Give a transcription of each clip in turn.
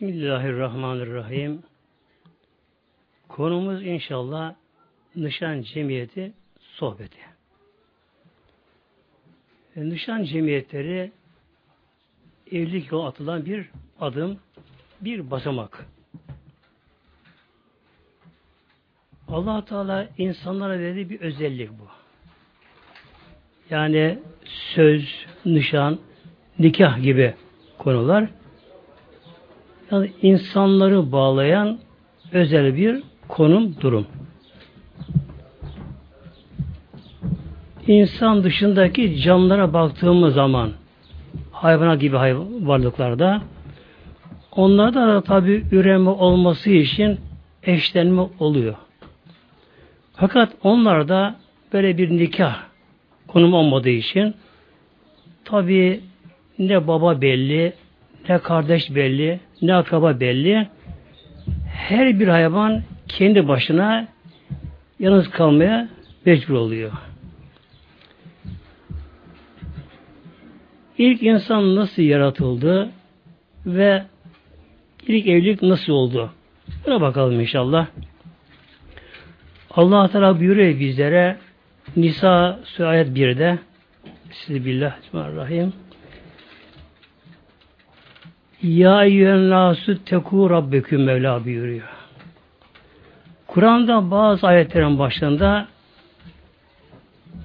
Bismillahirrahmanirrahim. Konumuz inşallah Nişan Cemiyeti sohbeti. E, nişan cemiyetleri evlilik yolu atılan bir adım, bir basamak. allah Teala insanlara verdiği bir özellik bu. Yani söz, nişan, nikah gibi konular yani insanları bağlayan özel bir konum, durum. İnsan dışındaki canlılara baktığımız zaman hayvana gibi hayvan, varlıklarda onlarda da tabi üreme olması için eşlenme oluyor. Fakat onlarda böyle bir nikah konum olmadığı için tabi ne baba belli, ne kardeş belli, ne akraba belli. Her bir hayvan kendi başına yalnız kalmaya mecbur oluyor. İlk insan nasıl yaratıldı ve ilk evlilik nasıl oldu? Buna bakalım inşallah. Allah Teala buyuruyor bizlere Nisa ayet 1'de Bismillahirrahmanirrahim. Ya eyyühen nasu teku rabbeküm Mevla buyuruyor. Kur'an'da bazı ayetlerin başında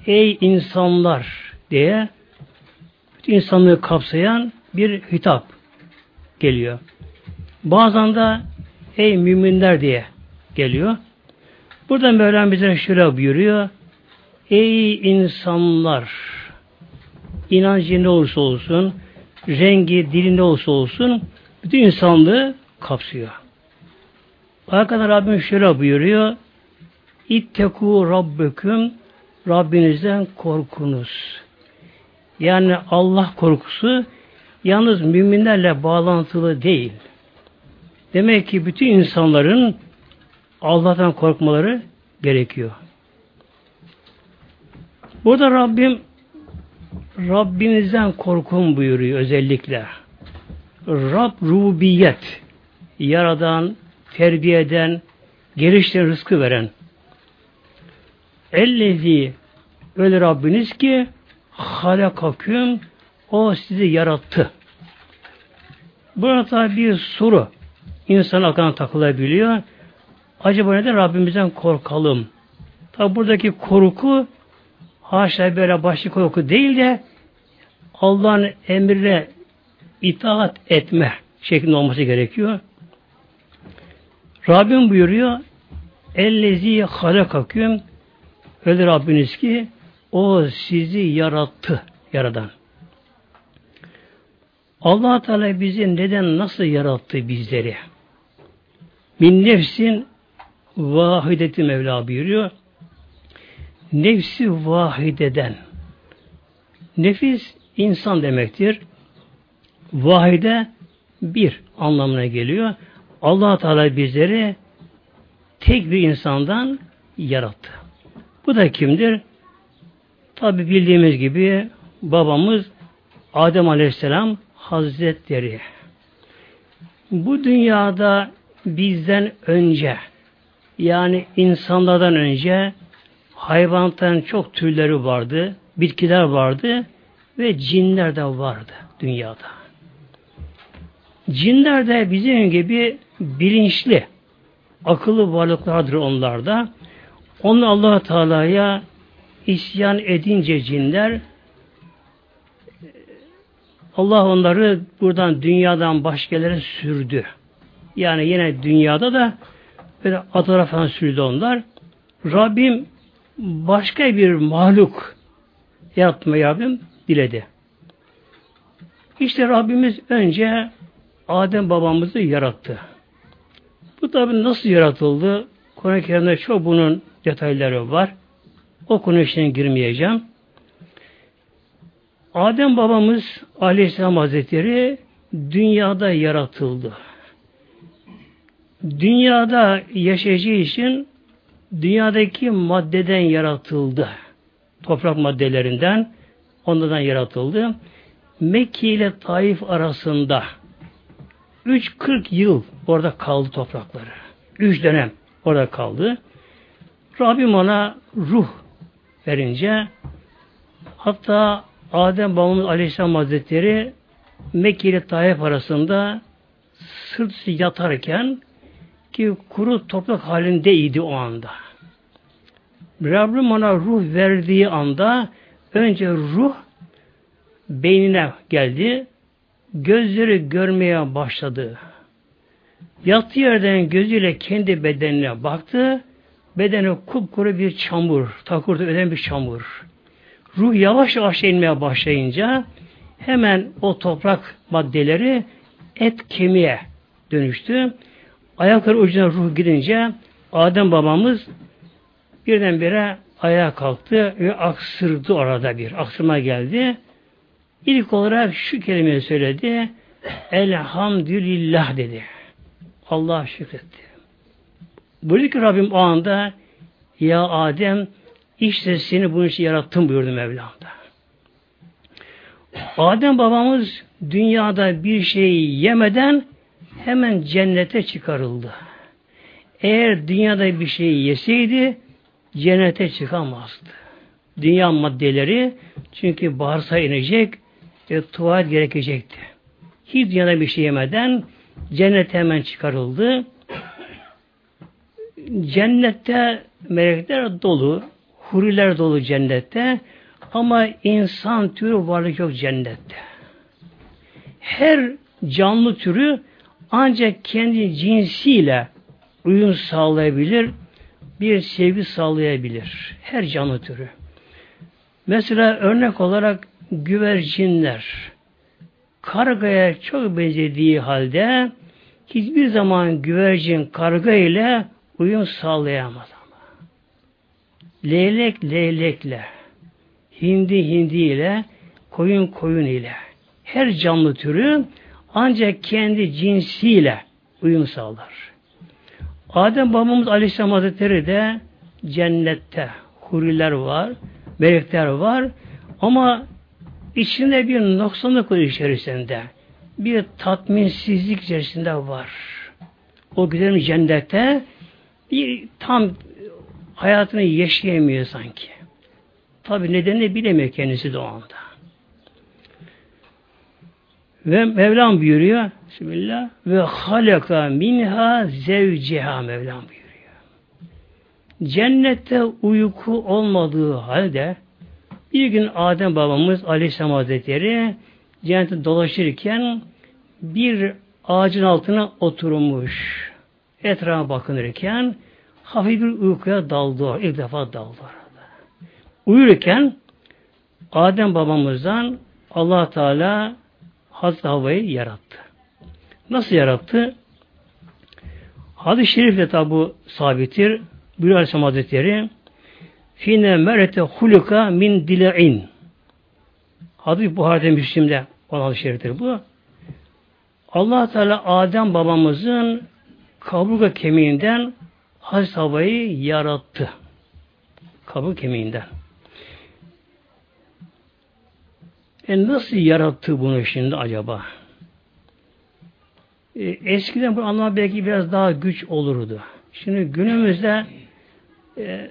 Ey insanlar diye bütün insanlığı kapsayan bir hitap geliyor. Bazen de ey müminler diye geliyor. Burada Mevlam bize şöyle buyuruyor. Ey insanlar inancı ne olursa olsun rengi, dilinde olsa olsun bütün insanlığı kapsıyor. Arkada Rabbim şöyle buyuruyor. İtteku rabbeküm Rabbinizden korkunuz. Yani Allah korkusu yalnız müminlerle bağlantılı değil. Demek ki bütün insanların Allah'tan korkmaları gerekiyor. Burada Rabbim Rabbinizden korkun buyuruyor özellikle. Rab rubiyet, yaradan, terbiye eden, geliştiren, rızkı veren. Ellezi öyle Rabbiniz ki halakaküm o sizi yarattı. Burada bir soru insan aklına takılabiliyor. Acaba neden Rabbimizden korkalım? Tabi buradaki korku haşa böyle başlı korku değil de Allah'ın emrine itaat etme şeklinde olması gerekiyor. Rabbim buyuruyor Ellezi halakaküm öyle Rabbiniz ki o sizi yarattı yaradan. allah Teala bizi neden nasıl yarattı bizleri? Min nefsin vahideti Mevla buyuruyor. Nefsi vahideden. Nefis insan demektir. Vahide bir anlamına geliyor. allah Teala bizleri tek bir insandan yarattı. Bu da kimdir? Tabi bildiğimiz gibi babamız Adem Aleyhisselam Hazretleri. Bu dünyada bizden önce yani insanlardan önce hayvanların çok türleri vardı, bitkiler vardı ve cinler de vardı dünyada. Cinler de bizim gibi bilinçli, akıllı varlıklardır onlar da. Onlar allah Teala'ya isyan edince cinler Allah onları buradan dünyadan başka yerlere sürdü. Yani yine dünyada da böyle adalara falan sürdü onlar. Rabbim başka bir mahluk yaratmayı Rabbim diledi. İşte Rabbimiz önce Adem babamızı yarattı. Bu tabi nasıl yaratıldı? Kur'an-ı Kerim'de çok bunun detayları var. O konu içine girmeyeceğim. Adem babamız Aleyhisselam Hazretleri dünyada yaratıldı. Dünyada yaşayacağı için dünyadaki maddeden yaratıldı. Toprak maddelerinden onlardan yaratıldı. Mekke ile Taif arasında 3-40 yıl orada kaldı toprakları. Üç dönem orada kaldı. Rabbim ona ruh verince hatta Adem babamız Aleyhisselam Hazretleri Mekke ile Tayyip arasında sırt yatarken ki kuru toprak halindeydi o anda. Rabbim ona ruh verdiği anda önce ruh beynine geldi. Gözleri görmeye başladı. Yattığı yerden gözüyle kendi bedenine baktı. Bedeni kupkuru bir çamur, takurda öden bir çamur. Ruh yavaş yavaş inmeye başlayınca hemen o toprak maddeleri et kemiğe dönüştü. Ayakları ucuna ruh gidince Adem babamız birdenbire ayağa kalktı ve aksırdı orada bir. Aksırma geldi. İlk olarak şu kelimeyi söyledi. Elhamdülillah dedi. Allah şükretti. Buyurdu ki Rabbim o anda ya Adem işte seni bunun için yarattım buyurdu Mevlam da. Adem babamız dünyada bir şey yemeden hemen cennete çıkarıldı. Eğer dünyada bir şey yeseydi cennete çıkamazdı. Dünya maddeleri çünkü bağırsağa inecek ve tuvalet gerekecekti. Hiç dünyada bir şey yemeden cennete hemen çıkarıldı. Cennette melekler dolu, huriler dolu cennette ama insan türü varlık yok cennette. Her canlı türü ancak kendi cinsiyle uyum sağlayabilir, bir sevgi sağlayabilir. Her canlı türü. Mesela örnek olarak güvercinler kargaya çok benzediği halde hiçbir zaman güvercin karga ile uyum sağlayamaz ama. Leylek leylekle, hindi hindi ile, koyun koyun ile her canlı türü ancak kendi cinsiyle uyum sağlar. Adem babamız Aleyhisselam Hazretleri de cennette huriler var, melekler var ama içinde bir noksanlık içerisinde. Bir tatminsizlik içerisinde var. O güzel cennette bir tam hayatını yaşayamıyor sanki. Tabi nedenini bilemiyor kendisi de o anda. Ve Mevlam buyuruyor Bismillah ve halaka minha zevciha Mevlam buyuruyor. Cennette uyku olmadığı halde bir gün Adem babamız Aleyhisselam Hazretleri cennette dolaşırken bir ağacın altına oturmuş. Etrafa bakınırken hafif bir uykuya daldı. İlk defa daldı. Uyurken Adem babamızdan allah Teala Hazreti Havva'yı yarattı. Nasıl yarattı? Hadis-i şerifle tabi bu sabittir. Buyuruyor Aleyhisselam Hazretleri Fine merete huluka min dile'in Hadis Buhari'de Müslim'de olan hadis-i şeriftir bu. allah Teala Adem babamızın kaburga kemiğinden Hazreti Havva'yı yarattı. Kaburga kemiğinden. E nasıl yarattı bunu şimdi acaba? E, eskiden bu anlam belki biraz daha güç olurdu. Şimdi günümüzde e,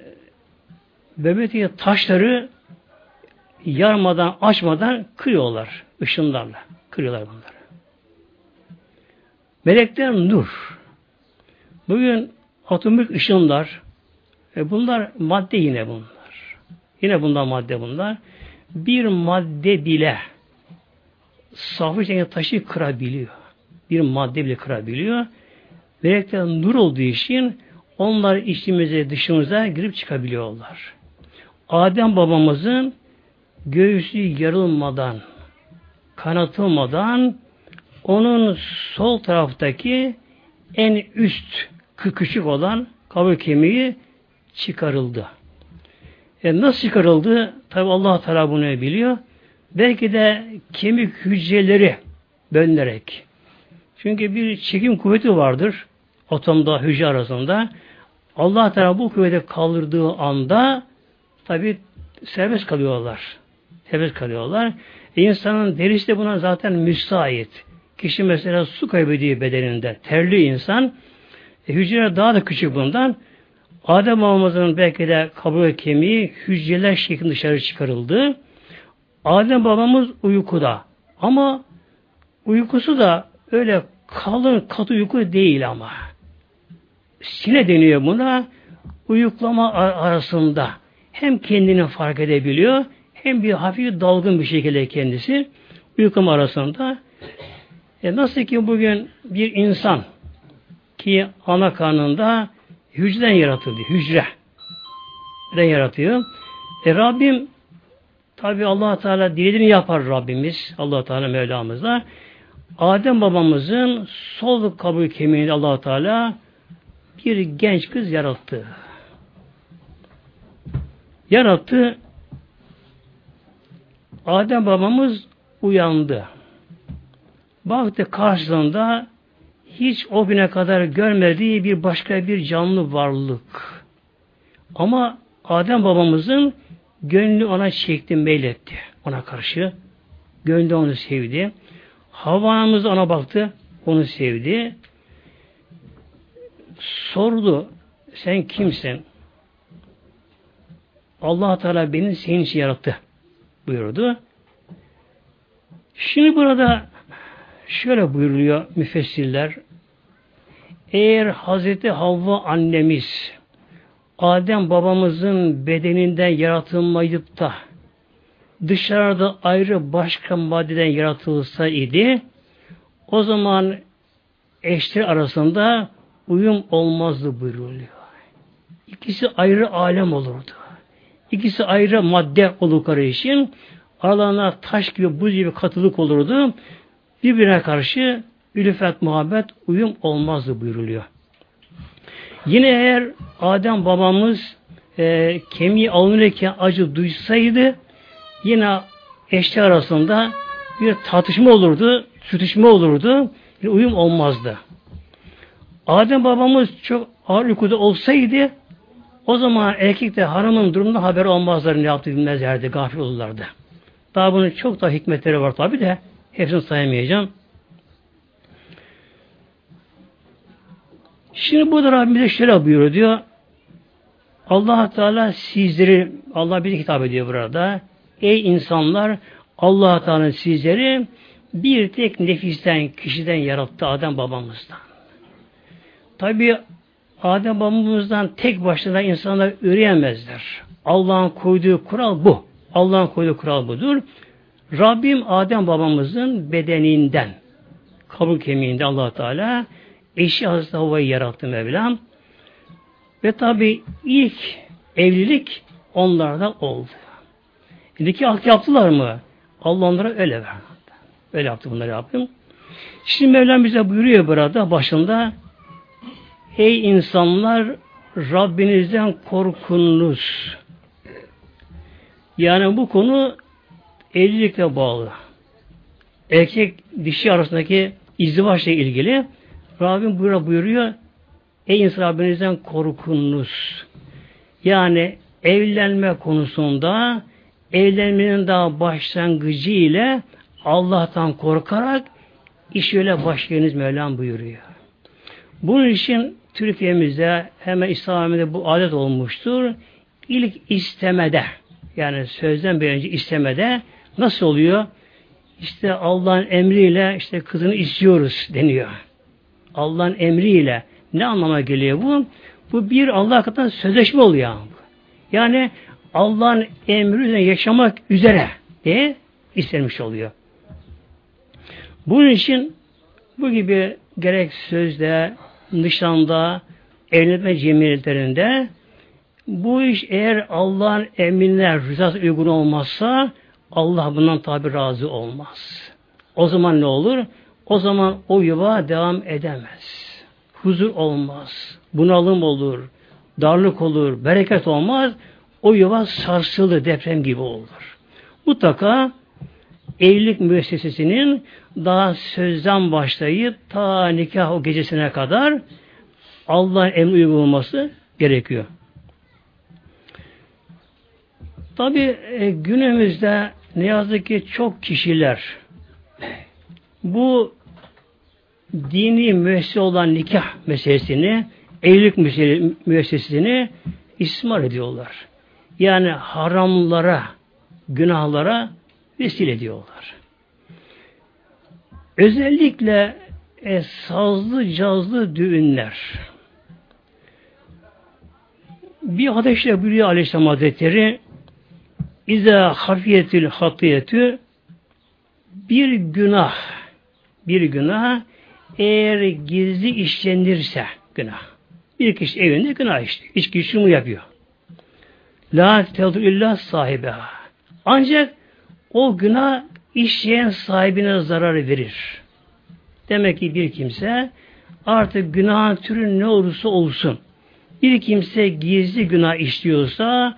bebetiye taşları yarmadan, açmadan kırıyorlar ışınlarla. Kırıyorlar bunları. Melekler nur. Bugün atomik ışınlar e bunlar madde yine bunlar. Yine bunlar madde bunlar bir madde bile safı şekilde taşı kırabiliyor. Bir madde bile kırabiliyor. Melekler nur olduğu için onlar içimize dışımıza girip çıkabiliyorlar. Adem babamızın göğsü yarılmadan, kanatılmadan onun sol taraftaki en üst küçük olan kabuk kemiği çıkarıldı. E nasıl çıkarıldı? Tabi Allah Teala bunu biliyor. Belki de kemik hücreleri bölünerek. Çünkü bir çekim kuvveti vardır atomda, hücre arasında. Allah Teala bu kuvveti kaldırdığı anda tabi serbest kalıyorlar. Serbest kalıyorlar. E insanın derisi de buna zaten müsait. kişi mesela su kaybediyor bedeninde. Terli insan. E, hücreler daha da küçük bundan. Adem babamızın belki de kabuğu kemiği hücreler şeklinde dışarı çıkarıldı. Adem babamız uykuda. Ama uykusu da öyle kalın katı uyku değil ama. Sine deniyor buna. Uyuklama arasında hem kendini fark edebiliyor hem bir hafif dalgın bir şekilde kendisi uyuklama arasında. E nasıl ki bugün bir insan ki ana karnında hücreden yaratıldı. Hücre. Den yaratıyor. E Rabbim tabi allah Teala dilediğini yapar Rabbimiz. allah Teala Mevlamız da. Adem babamızın sol kabuğu kemiğinde allah Teala bir genç kız yarattı. Yarattı. Adem babamız uyandı. Baktı karşısında hiç o güne kadar görmediği bir başka bir canlı varlık. Ama Adem babamızın gönlü ona çekti, meyletti ona karşı. Gönlü onu sevdi. Havva anamız ona baktı, onu sevdi. Sordu, sen kimsin? allah Teala beni senin için yarattı buyurdu. Şimdi burada şöyle buyuruluyor müfessirler. Eğer Hazreti Havva annemiz Adem babamızın bedeninden yaratılmayıp da dışarıda ayrı başka maddeden yaratılsa idi o zaman eşler arasında uyum olmazdı buyuruluyor. İkisi ayrı alem olurdu. İkisi ayrı madde oldukları için aralarına taş gibi, buz gibi katılık olurdu. Birbirine karşı ülfet, muhabbet, uyum olmazdı buyuruluyor. Yine eğer Adem babamız e, kemiği alınırken acı duysaydı yine eşler arasında bir tartışma olurdu, sürtüşme olurdu, bir uyum olmazdı. Adem babamız çok ağır uykuda olsaydı o zaman erkek de hanımın durumunda haber olmazlar ne yaptı bilmezlerdi, gafil olurlardı. Daha bunun çok da hikmetleri var tabi de hepsini sayamayacağım. Şimdi burada Rabbimize şöyle buyuruyor diyor. allah Teala sizleri, Allah bir hitap ediyor burada. Ey insanlar, allah Teala sizleri bir tek nefisten, kişiden yarattı Adem babamızdan. Tabi Adem babamızdan tek başına insanlar üreyemezler. Allah'ın koyduğu kural bu. Allah'ın koyduğu kural budur. Rabbim Adem babamızın bedeninden, kabuk kemiğinde allah Teala eşi Hazreti Havva'yı yarattı Mevlam. Ve tabi ilk evlilik onlarda oldu. Nikah yaptılar mı? Allah onlara öyle verdi. Öyle yaptı bunları yaptım. Şimdi Mevlam bize buyuruyor burada başında Ey insanlar Rabbinizden korkunuz. Yani bu konu evlilikle bağlı. Erkek dişi arasındaki izdivaçla ilgili Rabbim buyuruyor, buyuruyor Ey insan Rabbinizden korkunuz. Yani evlenme konusunda evlenmenin daha başlangıcı ile Allah'tan korkarak iş öyle başlayınız Mevlam buyuruyor. Bunun için Türkiye'mizde hemen İslam'da bu adet olmuştur. İlk istemede yani sözden bir önce istemede nasıl oluyor? İşte Allah'ın emriyle işte kızını istiyoruz deniyor. Allah'ın emriyle ne anlama geliyor bu? Bu bir Allah katından sözleşme oluyor. Yani Allah'ın emriyle yaşamak üzere diye istenmiş oluyor. Bunun için bu gibi gerek sözde, nişanda, evlenme cemiyetlerinde bu iş eğer Allah'ın emrine rızası uygun olmazsa Allah bundan tabi razı olmaz. O zaman ne olur? O zaman o yuva devam edemez. Huzur olmaz. Bunalım olur. Darlık olur. Bereket olmaz. O yuva sarsılır. Deprem gibi olur. Mutlaka evlilik müessesesinin daha sözden başlayıp ta nikah o gecesine kadar Allah'ın emri uygulanması gerekiyor. Tabi e, günümüzde ne yazık ki çok kişiler bu dini müessese olan nikah meselesini, evlilik müessesesini istismar ediyorlar. Yani haramlara, günahlara vesile ediyorlar. Özellikle e, sazlı cazlı düğünler. Bir hadisle buyuruyor Aleyhisselam Hazretleri İza hafiyetül hatiyetü bir günah bir günah eğer gizli işlenirse günah. Bir kişi evinde günah işte. İçki şunu yapıyor. La tedur illa sahibi. Ancak o günah işleyen sahibine zarar verir. Demek ki bir kimse artık günahın türü ne olursa olsun bir kimse gizli günah işliyorsa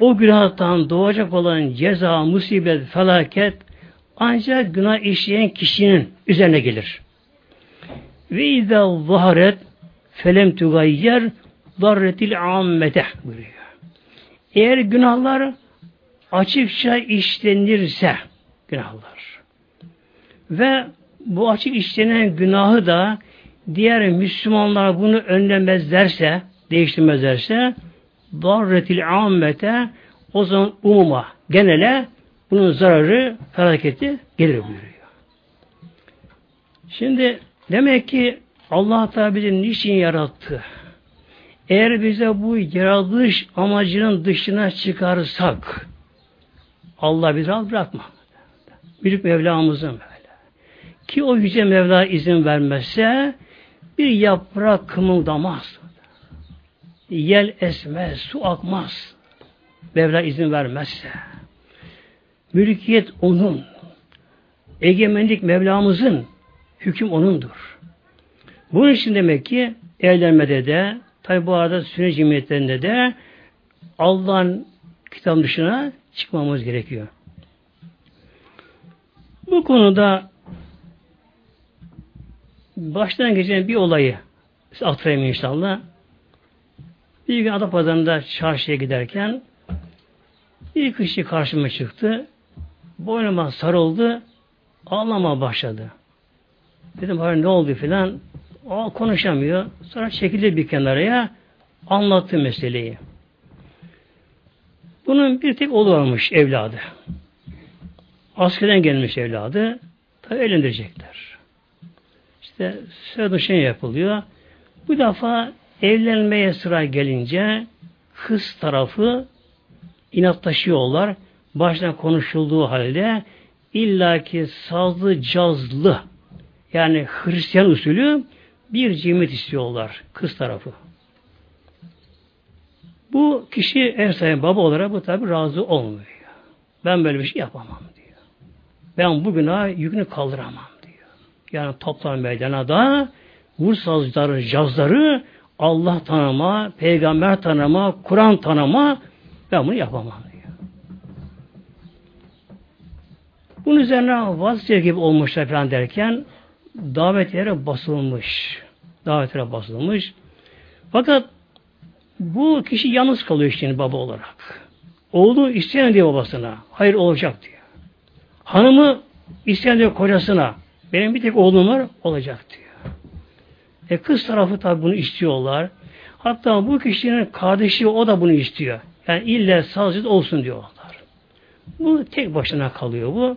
o günahtan doğacak olan ceza, musibet, felaket ancak günah işleyen kişinin üzerine gelir. Ve izâ zaharet felem tugayyer darretil ammete buyuruyor. Eğer günahlar açıkça işlenirse günahlar ve bu açık işlenen günahı da diğer Müslümanlar bunu önlemezlerse, değiştirmezlerse darretil ammete o zaman umuma, genele bunun zararı, felaketi gelir buyuruyor. Şimdi demek ki Allah Teala bizi niçin yarattı? Eğer bize bu yaratılış amacının dışına çıkarsak Allah bizi rahat bırakma. Büyük Mevlamızın böyle. Ki o yüce Mevla izin vermezse bir yaprak kımıldamaz. Yel esmez, su akmaz. Mevla izin vermezse. Mülkiyet onun. Egemenlik Mevlamızın. Hüküm onundur. Bunun için demek ki evlenmede de tabi bu arada sünnet cemiyetlerinde de Allah'ın kitabın dışına çıkmamız gerekiyor. Bu konuda baştan geçen bir olayı aktarayım inşallah. Bir gün Adapazarı'nda çarşıya giderken bir kişi karşıma çıktı. Boynuma sarıldı. Ağlama başladı. Dedim bari ne oldu filan. O konuşamıyor. Sonra çekildi bir kenaraya. Anlattı meseleyi. Bunun bir tek oğlu varmış evladı. Askerden gelmiş evladı. Tabi evlendirecekler. İşte sıra şey yapılıyor. Bu defa evlenmeye sıra gelince kız tarafı inatlaşıyorlar. Baştan konuşulduğu halde illaki sazlı cazlı yani Hristiyan usulü bir cemiyet istiyorlar kız tarafı. Bu kişi ev sahibi baba olarak bu tabi razı olmuyor. Ben böyle bir şey yapamam diyor. Ben bu günah yükünü kaldıramam diyor. Yani toplam meydana da vur sazları, cazları Allah tanıma, peygamber tanıma, Kur'an tanıma ben bunu yapamam diyor. Bunun üzerine vazgeçer gibi olmuşlar falan derken davetlere basılmış. Davetlere basılmış. Fakat bu kişi yalnız kalıyor işte baba olarak. Oğlu isteyen diyor babasına. Hayır olacak diyor. Hanımı isteyen diyor kocasına. Benim bir tek oğlum var olacak diyor. E kız tarafı tabi bunu istiyorlar. Hatta bu kişinin kardeşi o da bunu istiyor. Yani ille sazcı olsun diyorlar. Bu tek başına kalıyor bu.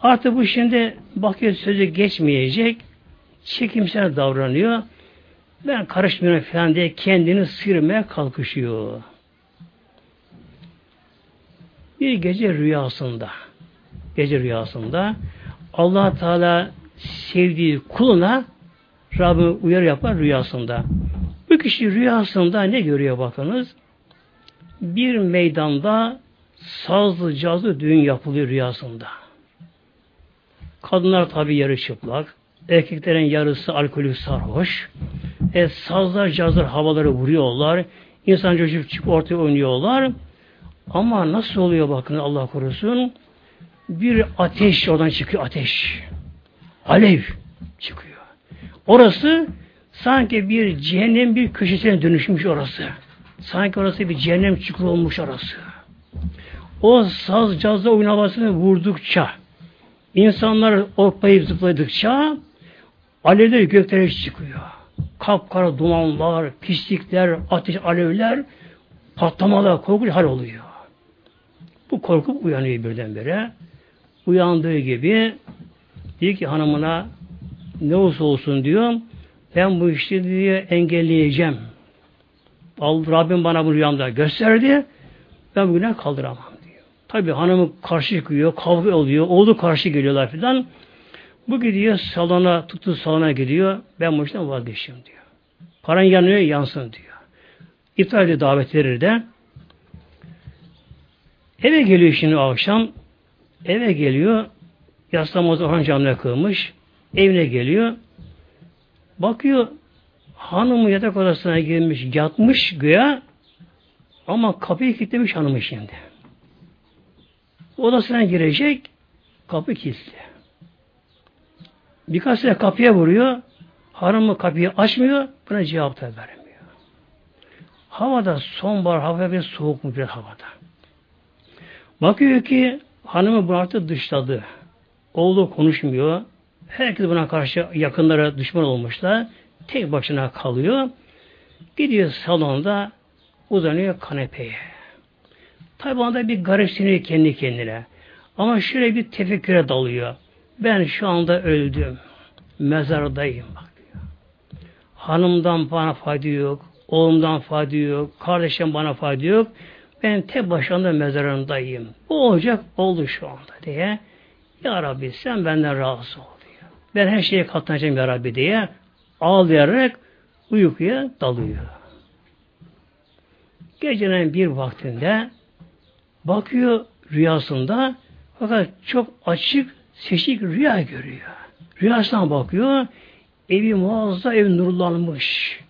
Artık bu şimdi bakıyor sözü geçmeyecek. Çekimsel davranıyor. Ben karışmıyorum falan diye kendini sıyırmaya kalkışıyor. Bir gece rüyasında gece rüyasında allah Teala sevdiği kuluna Rabbi uyar yapar rüyasında. Bu kişi rüyasında ne görüyor bakınız? Bir meydanda sazlı cazlı düğün yapılıyor rüyasında. Kadınlar tabi yarı çıplak. Erkeklerin yarısı alkolü sarhoş. E, sazlar, cazlar havaları vuruyorlar. İnsan çocuk çıkıp ortaya oynuyorlar. Ama nasıl oluyor bakın Allah korusun. Bir ateş oradan çıkıyor ateş. Alev çıkıyor. Orası sanki bir cehennem bir köşesine dönüşmüş orası. Sanki orası bir cehennem çukuru olmuş orası. O saz cazda oyun vurdukça İnsanlar orpayıp zıpladıkça Alevler göklere çıkıyor. Kapkara dumanlar, pislikler, ateş alevler, patlamalar, korkunç hal oluyor. Bu korkup uyanıyor birdenbire. Uyandığı gibi diyor ki hanımına ne olsa olsun diyor ben bu işi diye engelleyeceğim. Allah Rabbim bana bu rüyamda gösterdi. Ben bugüne kaldıramam diyor. Tabi hanımı karşı çıkıyor, kavga oluyor, oğlu karşı geliyorlar filan. Bu gidiyor salona, tuttu salona gidiyor. Ben bu işten vazgeçiyorum diyor. Paran yanıyor, yansın diyor. İptal ediyor davet verir de. Eve geliyor şimdi akşam. Eve geliyor. Yaslamaz Orhan camına kılmış. Evine geliyor. Bakıyor hanımı yatak odasına girmiş, yatmış güya ama kapıyı kilitlemiş hanımı şimdi. Odasına girecek, kapı kilitli. Birkaç sene kapıya vuruyor, hanımı kapıyı açmıyor, buna cevap da vermiyor. Havada sonbahar hava bir soğuk mu bir havada. Bakıyor ki hanımı bunu artık dışladı. Oğlu konuşmuyor. Herkes buna karşı yakınlara düşman olmuşlar. Tek başına kalıyor. Gidiyor salonda uzanıyor kanepeye. Tabi anda bir garipsiniyor kendi kendine. Ama şöyle bir tefekküre dalıyor. Ben şu anda öldüm. Mezardayım. Bak Hanımdan bana fayda yok. Oğlumdan fayda yok. Kardeşim bana fayda yok. Ben tek başına mezarındayım. Bu olacak oldu şu anda diye. Ya Rabbi sen benden razı ol. Ben her şeye katlanacağım Ya Rabbi diye ağlayarak uykuya dalıyor. Gecenin bir vaktinde bakıyor rüyasında fakat çok açık seçik rüya görüyor. Rüyasına bakıyor evi muazzam ev nurlanmış.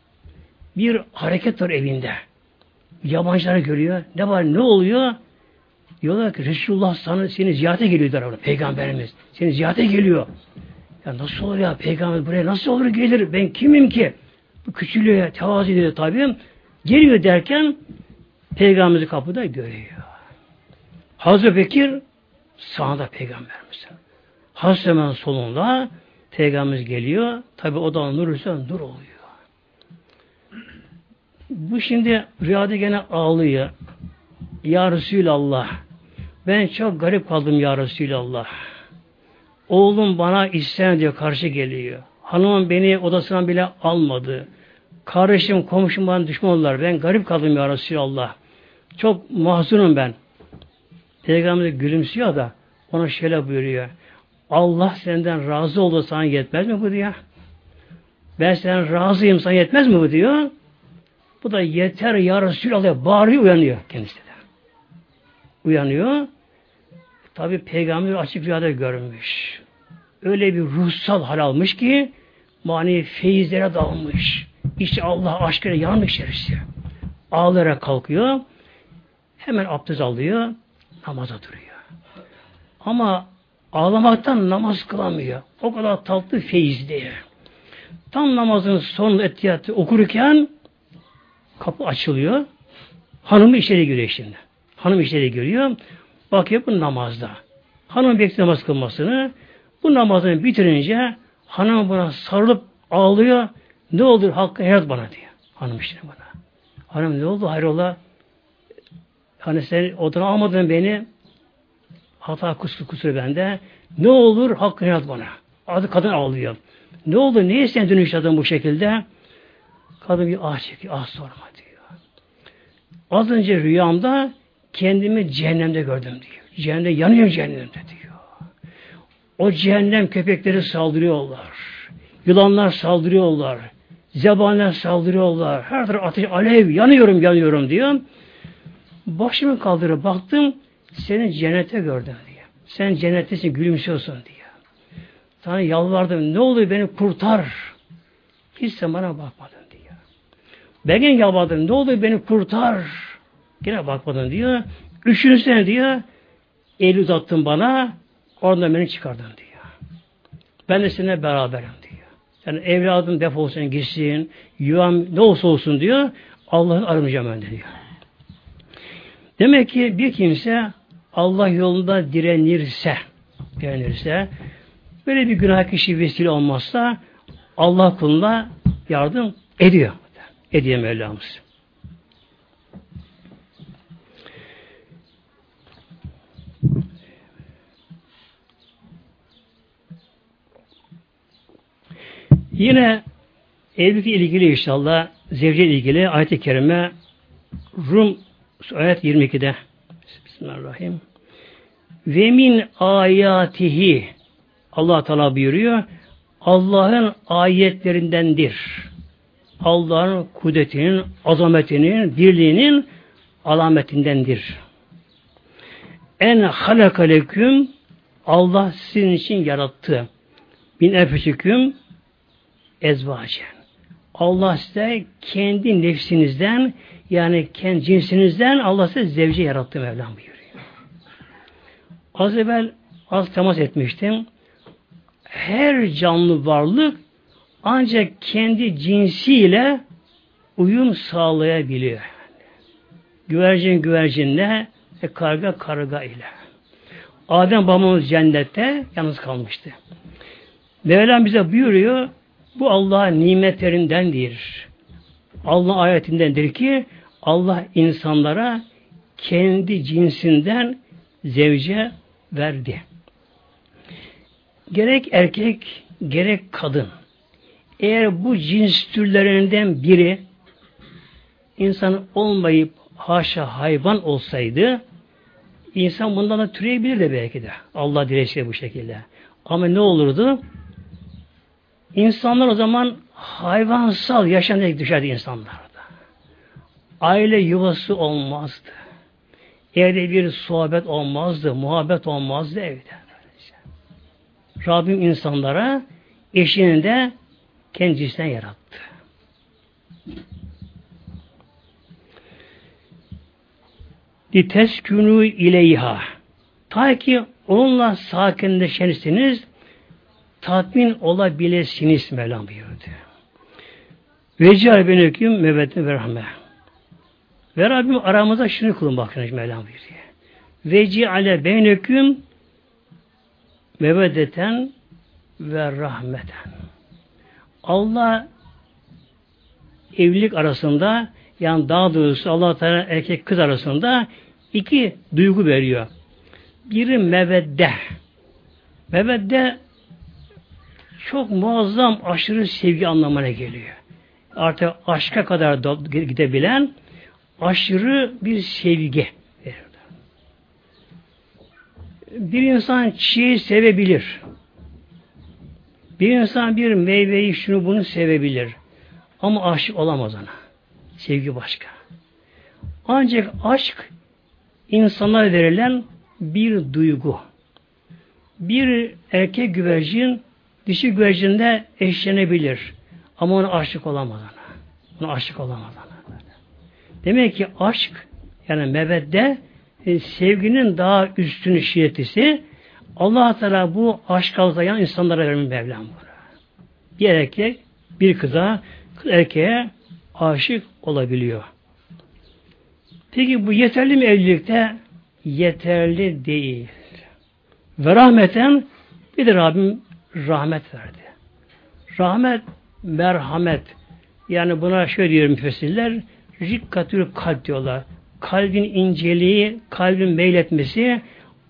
Bir hareket var evinde. Yabancıları görüyor. Ne var ne oluyor? Diyorlar ki Resulullah sana seni ziyarete geliyor Peygamberimiz. Seni ziyarete geliyor. Ya nasıl olur ya peygamber buraya nasıl olur gelir? Ben kimim ki? Küçülüyor, tevazu ediyor tabi. Geliyor derken peygamberimizi kapıda görüyor. Hazreti Bekir sağında peygamberimiz. Hazreti hemen solunda peygamberimiz geliyor. Tabi o da nur ise oluyor. Bu şimdi rüyada gene ağlıyor. Ya Resulallah ben çok garip kaldım ya Resulallah. Oğlum bana isyan diyor, karşı geliyor. Hanımım beni odasından bile almadı. Kardeşim, komşum bana düşman oldular. Ben garip kaldım ya Resulallah. Çok mahzunum ben. Peygamber gülümsüyor da ona şöyle buyuruyor. Allah senden razı oldu sana yetmez mi bu diyor. Ben senden razıyım sana yetmez mi bu diyor. Bu da yeter ya Resulallah bağırıyor uyanıyor kendisi de. Uyanıyor. Tabi peygamber açık rüyada görmüş. Öyle bir ruhsal hal almış ki mani feyizlere dalmış. İşte Allah aşkına yanmış içerisi. Ağlayarak kalkıyor. Hemen abdest alıyor. Namaza duruyor. Ama ağlamaktan namaz kılamıyor. O kadar tatlı feyizli. Tam namazın son etiyatı okurken kapı açılıyor. Hanımı içeri giriyor şimdi. Hanım içeri giriyor. Bakıyor bu namazda. Hanım bekliyor namaz kılmasını. Bu namazını bitirince hanım buna sarılıp ağlıyor. Ne olur hakkı hayat bana diyor. Hanım işte bana. Hanım ne oldu hayrola? Hani sen odana almadın beni. Hata kusur kusur bende. Ne olur hakkı hayat bana. Adı kadın ağlıyor. Ne oldu? Niye sen yaşadın bu şekilde? Kadın bir ah çekiyor. Ah sorma diyor. Az önce rüyamda kendimi cehennemde gördüm diyor. Cehennemde yanıyorum cehennemde diyor. O cehennem köpekleri saldırıyorlar. Yılanlar saldırıyorlar. Zebaniler saldırıyorlar. Her taraf ateş, alev, yanıyorum, yanıyorum diyor. Başımı kaldırıp baktım, seni cennete gördüm diyor. Sen cennettesin, gülümsüyorsun diyor. Sana yalvardım, ne oluyor beni kurtar. Hiç sen bana bakmadın diyor. Ben yalvardım, ne oluyor beni kurtar. Yine bakmadın diyor. Üçüncü sene diyor, el uzattın bana, oradan beni çıkardın diyor. Ben de seninle beraberim diyor. Yani evladım defolsun gitsin, yuvam ne olsa olsun diyor, Allah'ı aramayacağım ben diyor. Demek ki bir kimse Allah yolunda direnirse, direnirse, böyle bir günah kişi vesile olmazsa Allah kuluna yardım ediyor. Ediyor Mevlamız. Yine evlilikle ilgili inşallah zevce ilgili ayet-i kerime Rum ayet 22'de Bismillahirrahmanirrahim. Ve min ayatihi Allah Teala buyuruyor. Allah'ın ayetlerindendir. Allah'ın kudretinin, azametinin, birliğinin alametindendir. En halakaleküm Allah sizin için yarattı. Bin enfüsüküm ezvacen. Allah size kendi nefsinizden yani kendi cinsinizden Allah size zevce yarattı Mevlam buyuruyor. Az evvel az temas etmiştim. Her canlı varlık ancak kendi cinsiyle uyum sağlayabiliyor. Güvercin güvercinle ve karga karga ile. Adem babamız cennette yalnız kalmıştı. Mevlam bize buyuruyor, bu Allah'ın nimetlerindendir. Allah ayetindendir ki Allah insanlara kendi cinsinden zevce verdi. Gerek erkek, gerek kadın. Eğer bu cins türlerinden biri insan olmayıp haşa hayvan olsaydı insan bundan da türeyebilirdi belki de. Allah dilese bu şekilde. Ama ne olurdu? İnsanlar o zaman hayvansal yaşamaya düşerdi insanlarda. Aile yuvası olmazdı. Evde bir sohbet olmazdı, muhabbet olmazdı evde. Rabbim insanlara eşini de kendisinden yarattı. Liteskünü ileyha. Ta ki onunla sakinleşirsiniz, tatmin olabilirsiniz Mevlam buyurdu. Ve ciğer beneküm meveddin ve rahme. Ve Rabbim aramıza şunu kulun bakın Mevlam buyuruyor. Ve ciale beneküm meveddeten ve rahmeten. Allah evlilik arasında yani daha doğrusu Allah Teala erkek kız arasında iki duygu veriyor. Biri mevedde. Mevedde çok muazzam aşırı sevgi anlamına geliyor. Artık aşka kadar gidebilen aşırı bir sevgi. Bir insan çiğ sevebilir. Bir insan bir meyveyi şunu bunu sevebilir. Ama aşık olamaz ona. Sevgi başka. Ancak aşk insana verilen bir duygu. Bir erkek güvercin dişi güvercinde eşlenebilir. Ama ona aşık olamaz ona. Aşık olamaz. Demek ki aşk yani mevedde e, sevginin daha üstün şiddetisi allah Teala bu aşk alzayan insanlara vermiş Mevlam bunu. Bir erkek bir kıza, kız erkeğe aşık olabiliyor. Peki bu yeterli mi evlilikte? Yeterli değil. Ve rahmeten bir de Rabbim rahmet verdi. Rahmet, merhamet. Yani buna şöyle diyor müfessirler, rikkatül kalp diyorlar. Kalbin inceliği, kalbin meyletmesi,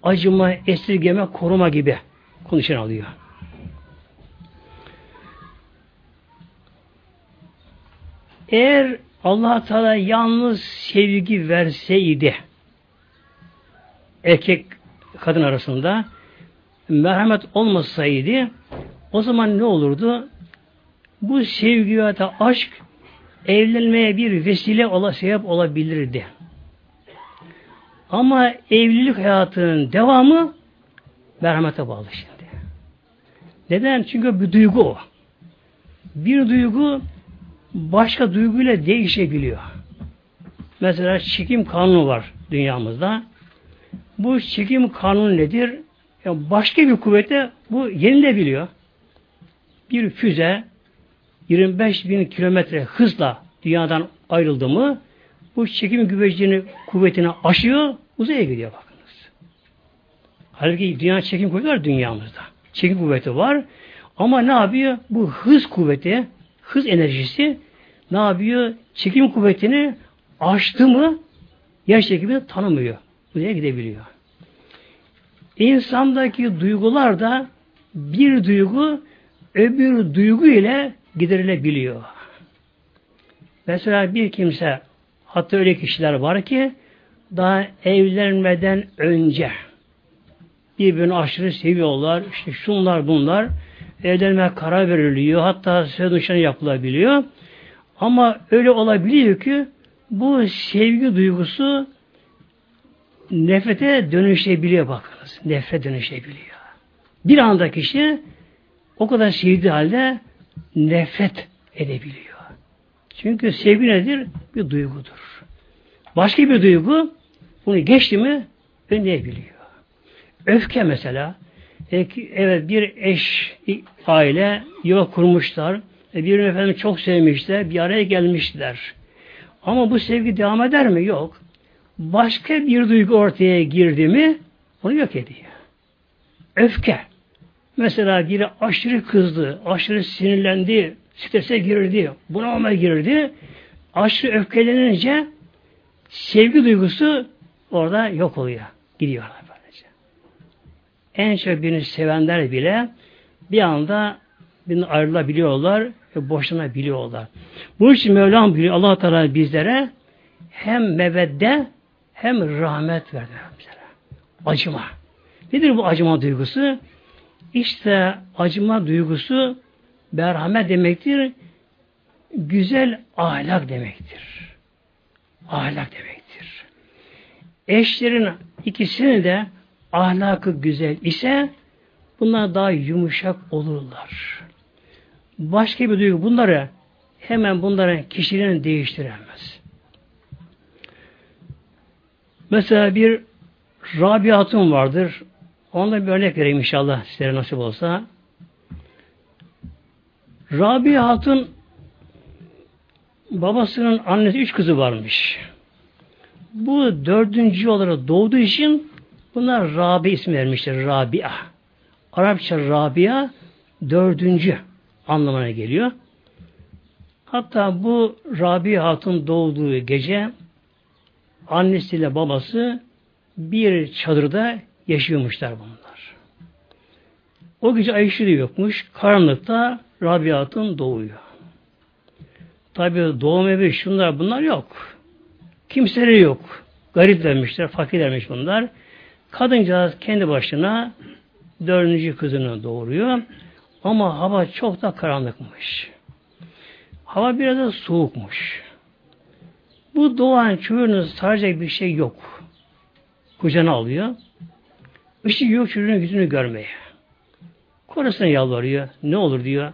acıma, esirgeme, koruma gibi konuşan alıyor. Eğer allah Teala yalnız sevgi verseydi erkek kadın arasında merhamet olmasaydı o zaman ne olurdu? Bu sevgi ve aşk evlenmeye bir vesile ola, sebep olabilirdi. Ama evlilik hayatının devamı merhamete bağlı şimdi. Neden? Çünkü bir duygu o. Bir duygu başka duyguyla değişebiliyor. Mesela çekim kanunu var dünyamızda. Bu çekim kanunu nedir? Yani başka bir kuvvete bu yenilebiliyor. Bir füze 25 bin kilometre hızla dünyadan ayrıldı mı bu çekim güvecini kuvvetini aşıyor, uzaya gidiyor bakınız. Halbuki dünya çekim kuvveti var dünyamızda. Çekim kuvveti var. Ama ne yapıyor? Bu hız kuvveti, hız enerjisi ne yapıyor? Çekim kuvvetini aştı mı yer çekimini tanımıyor. Buraya gidebiliyor. İnsandaki duygular da bir duygu öbür duygu ile giderilebiliyor. Mesela bir kimse hatta öyle kişiler var ki daha evlenmeden önce birbirini aşırı seviyorlar. İşte şunlar bunlar. Evlenme karar veriliyor. Hatta söz nişanı yapılabiliyor. Ama öyle olabiliyor ki bu sevgi duygusu nefrete dönüşebiliyor bakınız. Nefret dönüşebiliyor. Bir anda kişi o kadar sevdiği halde nefret edebiliyor. Çünkü sevgi nedir? Bir duygudur. Başka bir duygu bunu geçti mi önleyebiliyor. Öfke mesela. Evet bir eş aile yuva kurmuşlar. E, birini efendim çok sevmişler. Bir araya gelmişler. Ama bu sevgi devam eder mi? Yok. Başka bir duygu ortaya girdi mi onu yok ediyor. Öfke. Mesela biri aşırı kızdı, aşırı sinirlendi, strese girdi, bunalıma girdi. Aşırı öfkelenince sevgi duygusu orada yok oluyor. Gidiyorlar böylece. En çok birini sevenler bile bir anda birini ayrılabiliyorlar ve boşanabiliyorlar. Bu için Mevlam biliyor allah Teala bizlere hem mevedde hem rahmet verdi bizlere. Acıma. Nedir bu acıma duygusu? İşte acıma duygusu merhamet demektir. Güzel ahlak demektir. Ahlak demektir. Eşlerin ikisini de ahlakı güzel ise bunlar daha yumuşak olurlar. Başka bir duygu bunları hemen bunların kişiliğini değiştiremez. Mesela bir Rabia Hatun vardır. Ondan bir örnek vereyim inşallah sizlere nasip olsa. Rabia Hatun babasının annesi üç kızı varmış. Bu dördüncü olarak doğduğu için bunlar Rabi ismi vermişler. Rabia. Arapça Rabia dördüncü anlamına geliyor. Hatta bu Rabia Hatun doğduğu gece annesiyle babası bir çadırda yaşıyormuşlar bunlar. O gece Ayşe de yokmuş. Karanlıkta Rabiat'ın doğuyor. Tabi doğum evi şunlar bunlar yok. Kimseleri yok. Garip vermişler, fakir vermiş bunlar. Kadıncağız kendi başına dördüncü kızını doğuruyor. Ama hava çok da karanlıkmış. Hava biraz da soğukmuş. Bu doğan çocuğunu saracak bir şey yok. Kucağına alıyor. Işık yok çocuğun yüzünü görmeye. Korasına yalvarıyor. Ne olur diyor.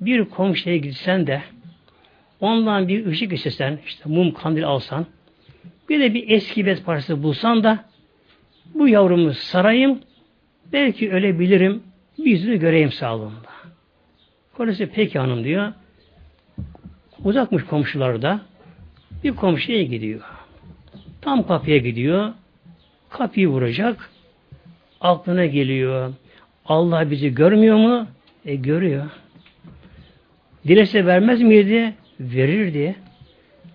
Bir komşuya gitsen de ondan bir ışık istesen, işte mum kandil alsan, bir de bir eski bez parçası bulsan da bu yavrumu sarayım, belki ölebilirim, bir yüzünü göreyim sağlığında. Kolesi peki hanım diyor. Uzakmış komşular da. Bir komşuya gidiyor. Tam kapıya gidiyor. Kapıyı vuracak. Aklına geliyor. Allah bizi görmüyor mu? E görüyor. Dilese vermez miydi? Verirdi.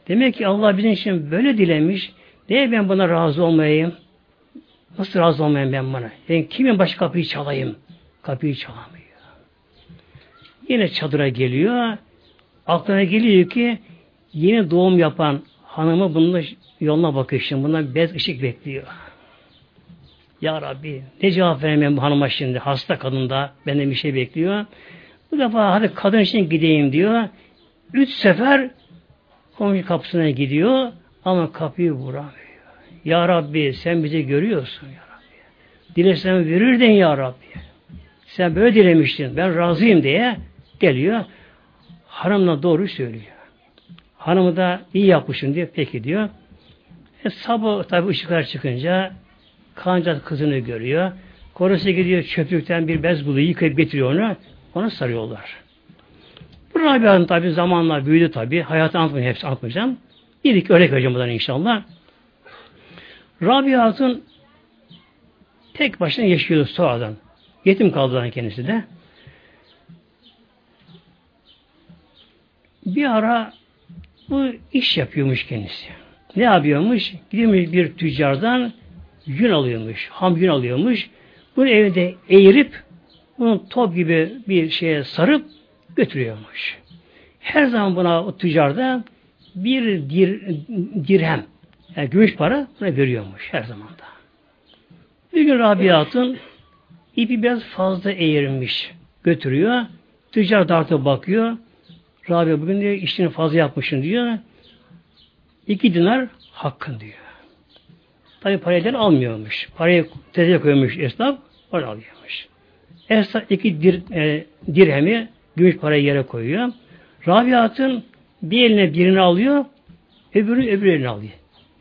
Demek ki Allah bizim için böyle dilemiş. Niye ben buna razı olmayayım? Nasıl razı olmayayım ben bana? Ben kimin baş kapıyı çalayım? Kapıyı çalamıyor. Yine çadıra geliyor. Aklına geliyor ki yeni doğum yapan hanımı bunun yoluna bakıyor şimdi. Bundan bez ışık bekliyor. Ya Rabbi ne cevap veremem bu hanıma şimdi. Hasta kadın da benden bir şey bekliyor. Bu defa hadi kadın için gideyim diyor. Üç sefer komşu kapısına gidiyor ama kapıyı vuramıyor. Ya Rabbi sen bizi görüyorsun ya Rabbi. Dilesen verirdin ya Rabbi. Sen böyle dilemiştin. Ben razıyım diye geliyor. Hanımla doğru söylüyor. Hanımı da iyi yapmışsın diyor. Peki diyor. E, sabah tabi ışıklar çıkınca Kancaz kızını görüyor. Korosu gidiyor çöplükten bir bez buluyor. Yıkayıp getiriyor onu. Ona sarıyorlar. Bu Rabia'nın tabi zamanla büyüdü tabi. Hayatı anlatmayacağım. Hepsi anlatmayacağım. İlk örnek vereceğim buradan inşallah. Rabia Hatun tek başına yaşıyordu sonradan. Yetim kaldı kendisi de. Bir ara bu iş yapıyormuş kendisi. Ne yapıyormuş? Gidiyormuş bir tüccardan yün alıyormuş. Ham yün alıyormuş. Bunu evde eğirip bunu top gibi bir şeye sarıp götürüyormuş. Her zaman buna o tüccarda bir dir, dirhem yani gümüş para buna veriyormuş her zaman da. Bir gün Rabiat'ın ipi biraz fazla eğirmiş. Götürüyor. Tüccar dartıp bakıyor. Rabia bugün diyor işini fazla yapmışsın diyor. İki dinar hakkın diyor. Tabi parayı almıyormuş. Parayı tezeye koymuş esnaf, para alıyormuş. Esnaf iki dir, e, dirhemi gümüş parayı yere koyuyor. Rabiat'ın bir eline birini alıyor, öbürünü öbür eline alıyor.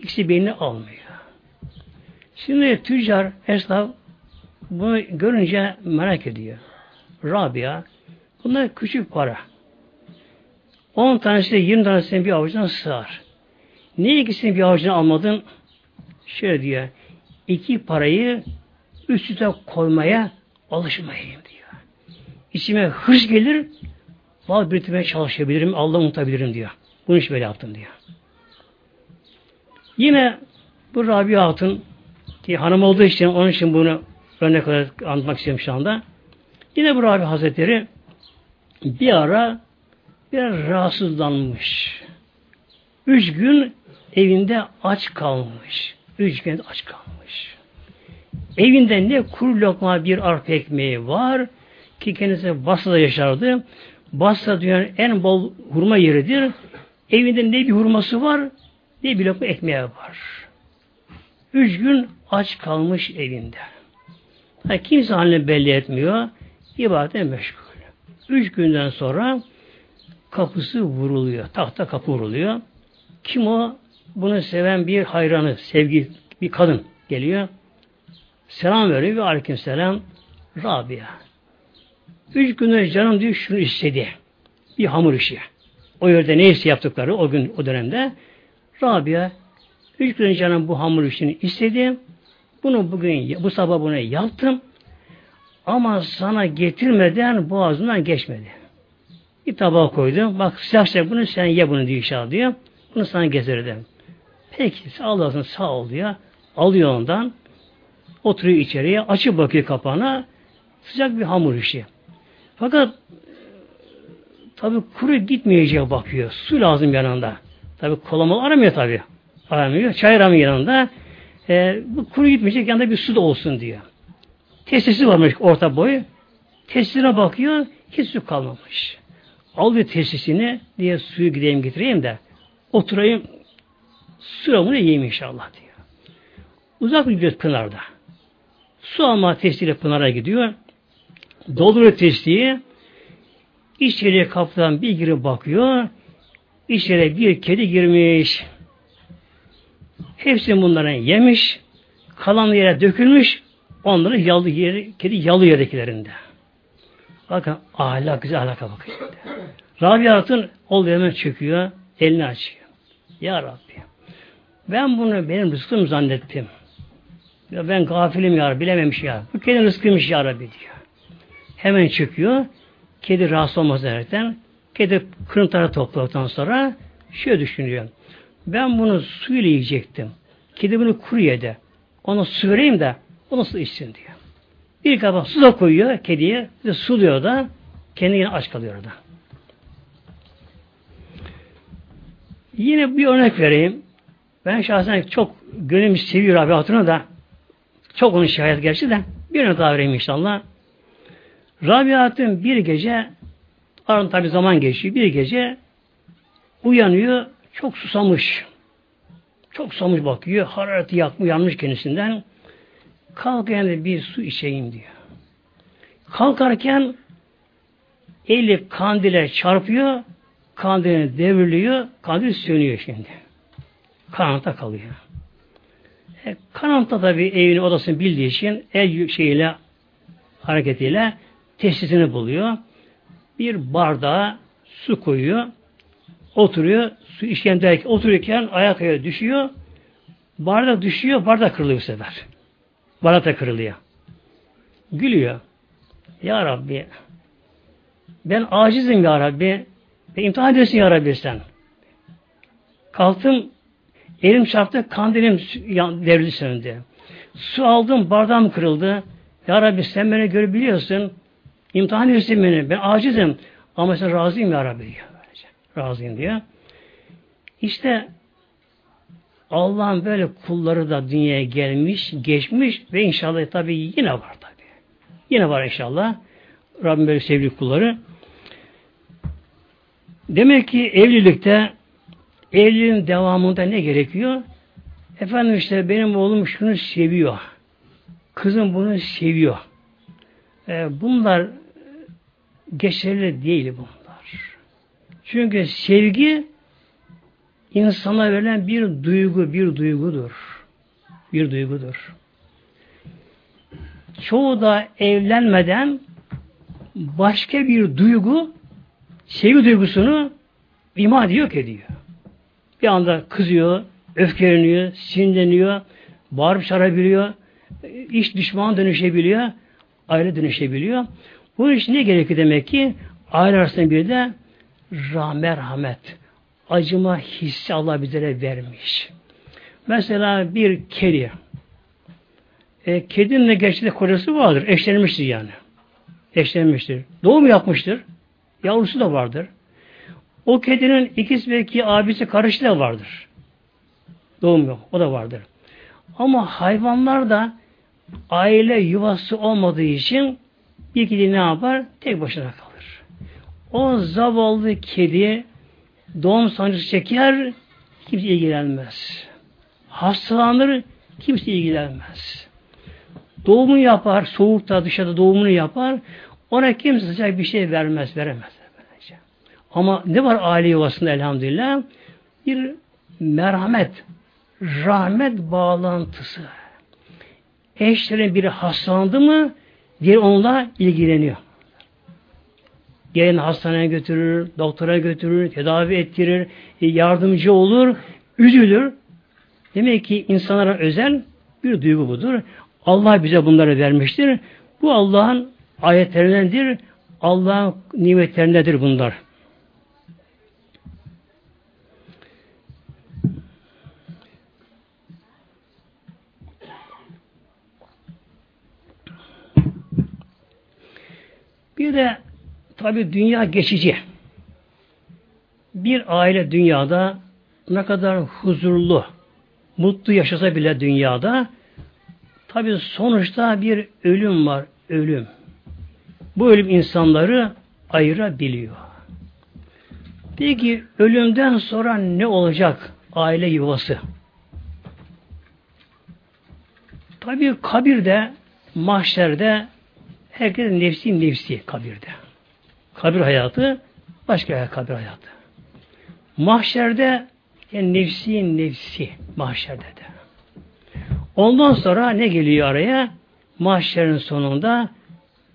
İkisi birini almıyor. Şimdi tüccar, esnaf bunu görünce merak ediyor. Rabia, bunlar küçük para. 10 tanesi de 20 tanesinin bir avucuna sığar. Niye ikisini bir avucuna almadın? Şöyle diyor. İki parayı üst üste koymaya alışmayayım diyor. İçime hırs gelir, mal biriktirmeye çalışabilirim, Allah'ı unutabilirim diyor. Bunu hiç böyle yaptım diyor. Yine bu Rabia Hatun ki hanım olduğu için onun için bunu örnek olarak anlatmak istiyorum şu anda. Yine bu Rabia Hazretleri bir ara biraz rahatsızlanmış. Üç gün evinde aç kalmış. Üç gün aç kalmış. Evinde ne kuru lokma bir arpa ekmeği var ki kendisi Basra'da yaşardı. Basra dünyanın en bol hurma yeridir. Evinde ne bir hurması var ne bir lokma ekmeği var. Üç gün aç kalmış evinde. Yani kimse halini belli etmiyor. İbadete meşgul. Üç günden sonra kapısı vuruluyor. Tahta kapı vuruluyor. Kim o? Bunu seven bir hayranı, sevgi bir kadın geliyor. Selam veriyor ve aleyküm selam. Rabia. Üç gündür canım diyor şunu istedi. Bir hamur işi. O yerde neyse yaptıkları o gün o dönemde Rabia üç gün canım bu hamur işini istedi. Bunu bugün bu sabah bunu yaptım. Ama sana getirmeden boğazından geçmedi. Bir tabağa koydum. Bak sıcak sıcak bunu sen ye bunu diyor inşallah diyor. Bunu sana getirdim. Peki sağ sağ ol diyor. Alıyor ondan. Oturuyor içeriye. Açıp bakıyor kapağına. Sıcak bir hamur işi. Fakat tabi kuru gitmeyecek bakıyor. Su lazım yanında. Tabi kolamalı aramıyor tabi. Aramıyor. Çay aramıyor yanında. E, bu kuru gitmeyecek yanında bir su da olsun diyor. Testisi varmış orta boy. Tesisine bakıyor. Hiç su kalmamış. Alıyor tesisini diye suyu gideyim getireyim de oturayım sıramını yiyeyim inşallah diyor. Uzak gidiyor Pınar'da. Su alma testiyle Pınar'a gidiyor. Dolduruyor testiyi. İçeriye kapıdan bir girip bakıyor. İçeriye bir kedi girmiş. Hepsini bunların yemiş. Kalan yere dökülmüş. Onları yalı yeri, kedi yalı yerdekilerinde. Bakın ahlak güzel ahlaka bakın. Rabia Hatun ol hemen çöküyor. Elini açıyor. Ya Rabbi. Ben bunu benim rızkım zannettim. Ya ben gafilim ya bilememiş ya. Bu kedi rızkıymış ya Rabbi diyor. Hemen çıkıyor. Kedi rahatsız olmaz derken kedi kırıntıları topladıktan sonra şöyle düşünüyor. Ben bunu suyla yiyecektim. Kedi bunu kuru yedi. Onu su vereyim de onu su içsin diyor. Bir kaba su da koyuyor kediye ve suluyor da kendi yine aç kalıyor da. Yine bir örnek vereyim. Ben şahsen çok gönlüm seviyor abi hatunu da çok onun şahit gerçi de bir örnek daha vereyim inşallah. Rabiat'ın bir gece arın tabi zaman geçiyor. Bir gece uyanıyor çok susamış. Çok susamış bakıyor. Harareti yakmış, yanmış kendisinden. Kalk yani bir su içeyim diyor. Kalkarken eli kandile çarpıyor. Kandilini devriliyor. Kandil sönüyor şimdi. Karanlıkta kalıyor. E, karanlıkta tabi evini odasını bildiği için el şeyiyle hareketiyle tesisini buluyor. Bir bardağa su koyuyor. Oturuyor. Su içken derken otururken ayak ayağa düşüyor. Bardak düşüyor. Bardak kırılıyor bu sefer. Bardak da kırılıyor. Gülüyor. Ya Rabbi ben acizim ya Rabbi. Ve imtihan ediyorsun ya Rabbi sen. Kalktım, elim çarptı, kandilim devrildi söndü. Su aldım, bardağım kırıldı. Ya Rabbi sen beni görebiliyorsun. İmtihan ediyorsun beni. Ben acizim. Ama sen razıyım ya Rabbi diyor. Razıyım diyor. İşte Allah'ın böyle kulları da dünyaya gelmiş, geçmiş ve inşallah tabi yine var tabi. Yine var inşallah. Rabbim böyle sevgili kulları. Demek ki evlilikte evliliğin devamında ne gerekiyor? Efendim işte benim oğlum şunu seviyor. Kızım bunu seviyor. Ee, bunlar geçerli değil bunlar. Çünkü sevgi insana verilen bir duygu, bir duygudur. Bir duygudur. Çoğu da evlenmeden başka bir duygu, sevgi duygusunu ima yok ediyor. Bir anda kızıyor, öfkeleniyor, sinirleniyor, bağırıp çağırabiliyor, iş düşman dönüşebiliyor, aile dönüşebiliyor. Bu iş ne gerekiyor demek ki? Aile arasında bir de rahmet, acıma hissi Allah bizlere vermiş. Mesela bir kedi. E, kedinin de gerçekte kocası vardır. Eşlenmiştir yani. Eşlenmiştir. Doğum yapmıştır. Yavrusu da vardır. O kedinin ikisi belki abisi karışı da vardır. Doğum yok. O da vardır. Ama hayvanlar da aile yuvası olmadığı için bir kedi ne yapar? Tek başına kalır. O zavallı kedi doğum sancısı çeker, kimse ilgilenmez. Hastalanır, kimse ilgilenmez. Doğumu yapar, soğukta dışarıda doğumunu yapar, ona kimse sıcak bir şey vermez, veremez. Ama ne var aile yuvasında elhamdülillah? Bir merhamet, rahmet bağlantısı. Eşlerin biri hastalandı mı, diğer onunla ilgileniyor. Gelin hastaneye götürür, doktora götürür, tedavi ettirir, e, yardımcı olur, üzülür. Demek ki insanlara özel bir duygu budur. Allah bize bunları vermiştir. Bu Allah'ın ayetlerindendir. Allah'ın nimetlerindedir bunlar. Bir de tabi dünya geçici. Bir aile dünyada ne kadar huzurlu, mutlu yaşasa bile dünyada tabi sonuçta bir ölüm var, ölüm. Bu ölüm insanları ayırabiliyor. Peki ölümden sonra ne olacak aile yuvası? Tabi kabirde, mahşerde Herkes nefsi nefsi kabirde. Kabir hayatı başka kabir hayatı. Mahşerde yani nefsi nefsi mahşerde de. Ondan sonra ne geliyor araya? Mahşerin sonunda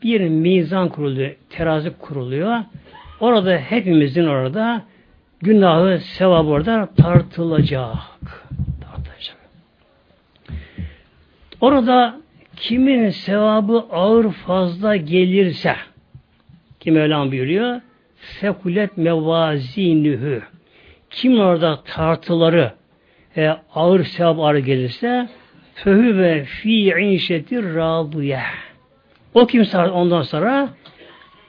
bir mizan kuruluyor, terazi kuruluyor. Orada hepimizin orada günahı, sevabı orada tartılacak. Tartılacak. Orada kimin sevabı ağır fazla gelirse kim Mevlam buyuruyor sekulet mevazinühü kim orada tartıları e, ağır sevap ağır gelirse fehü ve fi inşetir raduye o kimse ondan sonra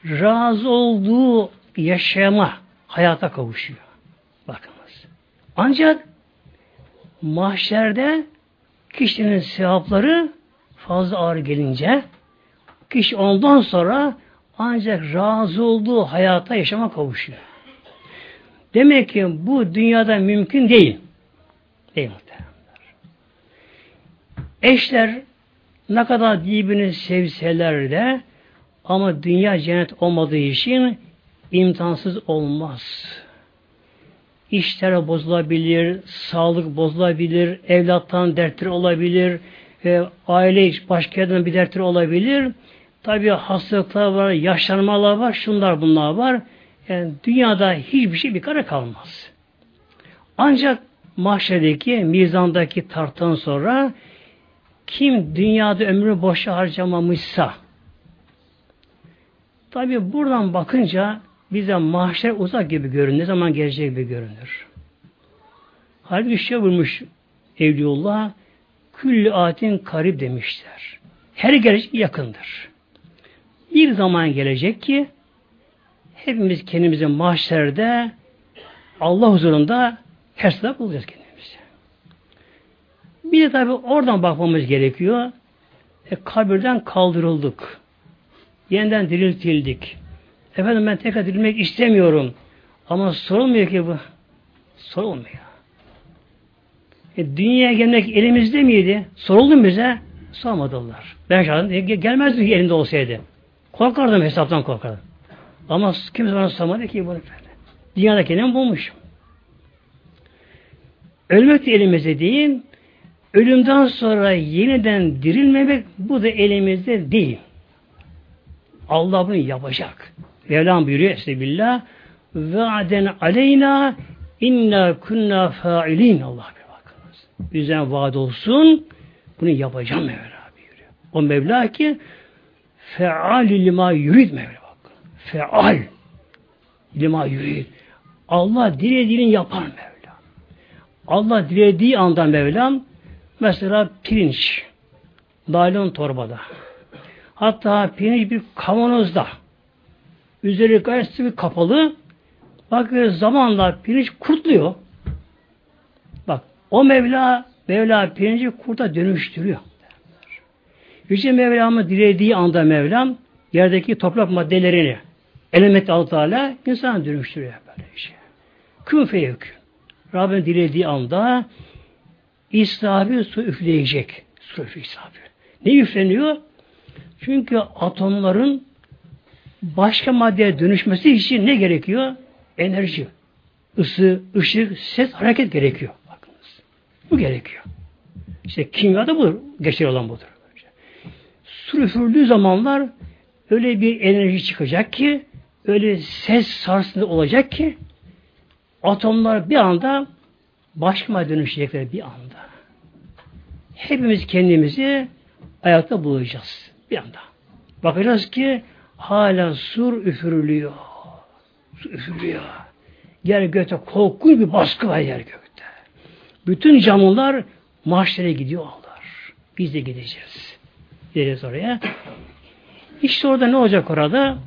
razı olduğu yaşama hayata kavuşuyor. Bakınız. Ancak mahşerde kişinin sevapları fazla ağır gelince kişi ondan sonra ancak razı olduğu hayata yaşama kavuşuyor. Demek ki bu dünyada mümkün değil. Değil muhteremler. Eşler ne kadar birbirini sevseler de ama dünya cennet olmadığı için imtihansız olmaz. İşler bozulabilir, sağlık bozulabilir, evlattan dertleri olabilir, e, aile başka yerden bir dertleri olabilir. Tabi hastalıklar var, yaşlanmalar var, şunlar bunlar var. Yani dünyada hiçbir şey bir kare kalmaz. Ancak mahşerdeki, mizandaki tarttan sonra kim dünyada ömrü boşa harcamamışsa tabi buradan bakınca bize mahşer uzak gibi görünür. Ne zaman gelecek gibi görünür. Halbuki şey vurmuş Evliullah külli atin karib demişler. Her gelecek yakındır. Bir zaman gelecek ki hepimiz kendimizi mahşerde Allah huzurunda hesap bulacağız kendimizi. Bir de tabi oradan bakmamız gerekiyor. E, kabirden kaldırıldık. Yeniden diriltildik. Efendim ben tekrar dirilmek istemiyorum. Ama sorulmuyor ki bu. Sorulmuyor. E, dünyaya gelmek elimizde miydi? Soruldu mu bize? Sormadılar. Ben şahsen e, gelmezdi ki elimde olsaydı. Korkardım hesaptan korkardım. Ama kimse bana sormadı ki bunu böyle. Dünyada kendimi bulmuşum. Ölmek de elimizde değil, ölümden sonra yeniden dirilmemek bu da elimizde değil. Allah bunu yapacak. Mevlam buyuruyor Estağfirullah ve aden aleyna inna kunna failin Allah. Bizden vaat olsun bunu yapacağım Mevla buyuruyor. O Mevla ki feal lima yurid Mevla bak. Feal lima yurid. Allah dilediğini yapar Mevla. Allah dilediği anda Mevlam mesela pirinç naylon torbada hatta pirinç bir kavanozda üzeri gayet sıvı kapalı bak zamanla pirinç kurtluyor. O Mevla Mevla pirinci kurta dönüştürüyor. Yüce Mevlam'ın dilediği anda Mevlam yerdeki toprak maddelerini element Allah Teala insan dönüştürüyor böyle şey. Kün feyekün. Rabbin dilediği anda İsrafil su üfleyecek. Su İsrafil. Ne üfleniyor? Çünkü atomların başka maddeye dönüşmesi için ne gerekiyor? Enerji. Isı, ışık, ses, hareket gerekiyor. Bu gerekiyor. İşte kimyada budur. Geçer olan budur. Su zamanlar öyle bir enerji çıkacak ki öyle ses sarsıntı olacak ki atomlar bir anda başka dönüşecekler bir anda. Hepimiz kendimizi ayakta bulacağız bir anda. Bakacağız ki hala sur üfürülüyor. Su üfürülüyor. Yer gökte korkunç bir baskı var yer gökte. Bütün canlılar mahşere gidiyorlar. Biz de gideceğiz. Gideceğiz oraya. İşte orada ne olacak orada?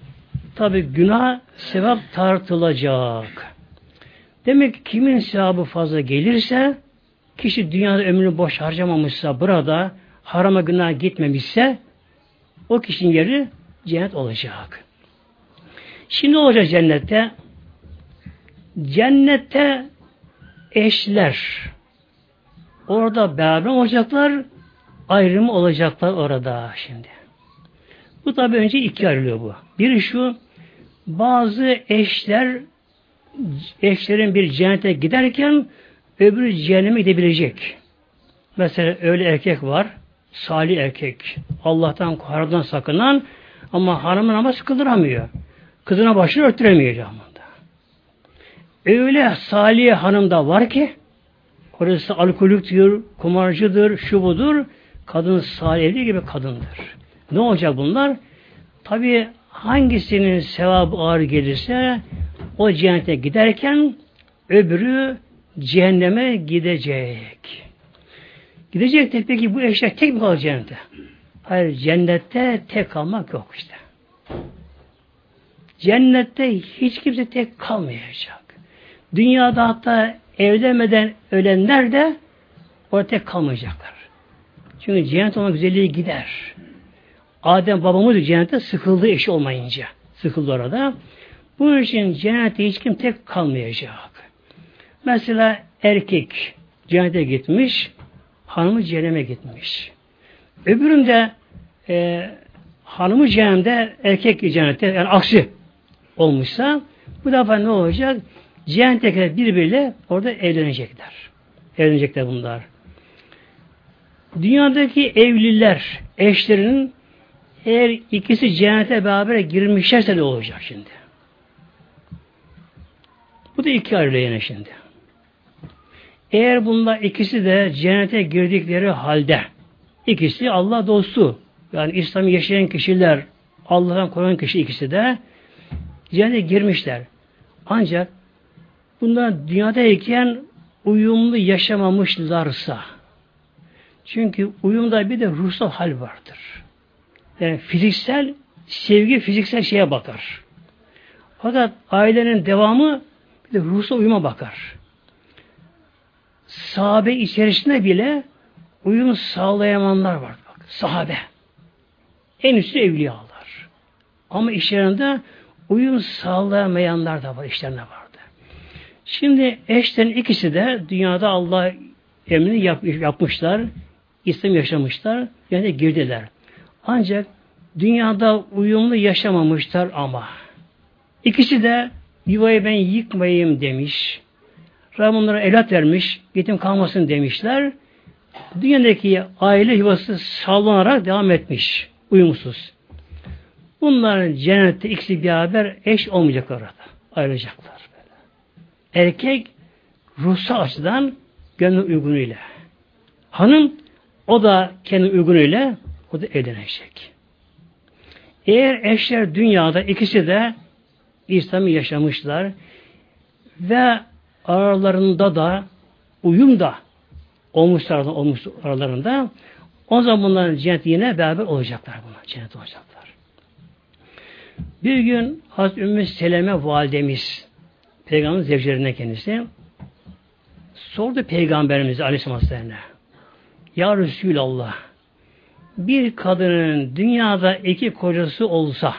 Tabi günah sevap tartılacak. Demek ki kimin sevabı fazla gelirse kişi dünyada ömrünü boş harcamamışsa burada harama günah gitmemişse o kişinin yeri cennet olacak. Şimdi olacak cennette? Cennette eşler orada beraber olacaklar ayrımı olacaklar orada şimdi. Bu tabi önce iki ayrılıyor bu. Biri şu bazı eşler eşlerin bir cennete giderken öbürü cehenneme gidebilecek. Mesela öyle erkek var, salih erkek, Allah'tan haramdan sakınan ama hanımın namaz kıldıramıyor. Kızına başını örttüremiyor camında. Öyle salih hanım da var ki orası alkolüktür, kumarcıdır, şu budur. Kadın salih gibi kadındır. Ne olacak bunlar? Tabi hangisinin sevabı ağır gelirse o cennete giderken öbürü cehenneme gidecek. Gidecek de peki bu eşler tek mi kalacak cennette? Hayır cennette tek kalmak yok işte. Cennette hiç kimse tek kalmayacak. Dünyada hatta evlenmeden ölenler de orada tek kalmayacaklar. Çünkü cennet olma güzelliği gider. Adem babamız cennette sıkıldı eşi olmayınca. Sıkıldı orada. Bunun için cennette hiç kim tek kalmayacak. Mesela erkek cennete gitmiş, hanımı cehenneme gitmiş. Öbüründe e, hanımı cehennemde, erkek cennette, yani aksi olmuşsa bu defa ne olacak? Cennettekiler birbiriyle orada evlenecekler. Evlenecekler bunlar. Dünyadaki evliler, eşlerinin eğer ikisi cennete beraber girmişlerse ne olacak şimdi? Bu da iki ayrı yine şimdi. Eğer bunlar ikisi de cennete girdikleri halde ikisi Allah dostu yani İslam'ı yaşayan kişiler Allah'tan koruyan kişi ikisi de cennete girmişler. Ancak bunlar dünyadayken uyumlu yaşamamışlarsa çünkü uyumda bir de ruhsal hal vardır. Yani fiziksel sevgi fiziksel şeye bakar. Fakat ailenin devamı bir de ruhsal uyuma bakar. Sahabe içerisinde bile uyum sağlayamayanlar var. Bak, sahabe. En üstü evliyalar. Ama işlerinde uyum sağlayamayanlar da var, işlerinde vardı. Şimdi eşlerin ikisi de dünyada Allah emrini yap, yapmışlar. İslam yaşamışlar. Yani girdiler. Ancak dünyada uyumlu yaşamamışlar ama. İkisi de yuvayı ben yıkmayayım demiş. Rabbim onlara evlat vermiş, yetim kalmasın demişler. Dünyadaki aile yuvası sallanarak devam etmiş. Uyumsuz. Bunların cennette ikisi beraber eş olmayacaklar orada. Ayrılacaklar. Erkek ruhsal açıdan gönlü uygunuyla. Hanım o da kendi uygunuyla o da evlenecek. Eğer eşler dünyada ikisi de İslam'ı yaşamışlar ve aralarında da uyum da olmuşlar olmuş aralarında o zaman bunların cennet yine beraber olacaklar bunlar. Cennet olacaklar. Bir gün Hazreti Ümmü Seleme validemiz Peygamber zevcilerinden kendisi sordu Peygamberimiz Aleyhisselam Hazretlerine Ya Resulallah bir kadının dünyada iki kocası olsa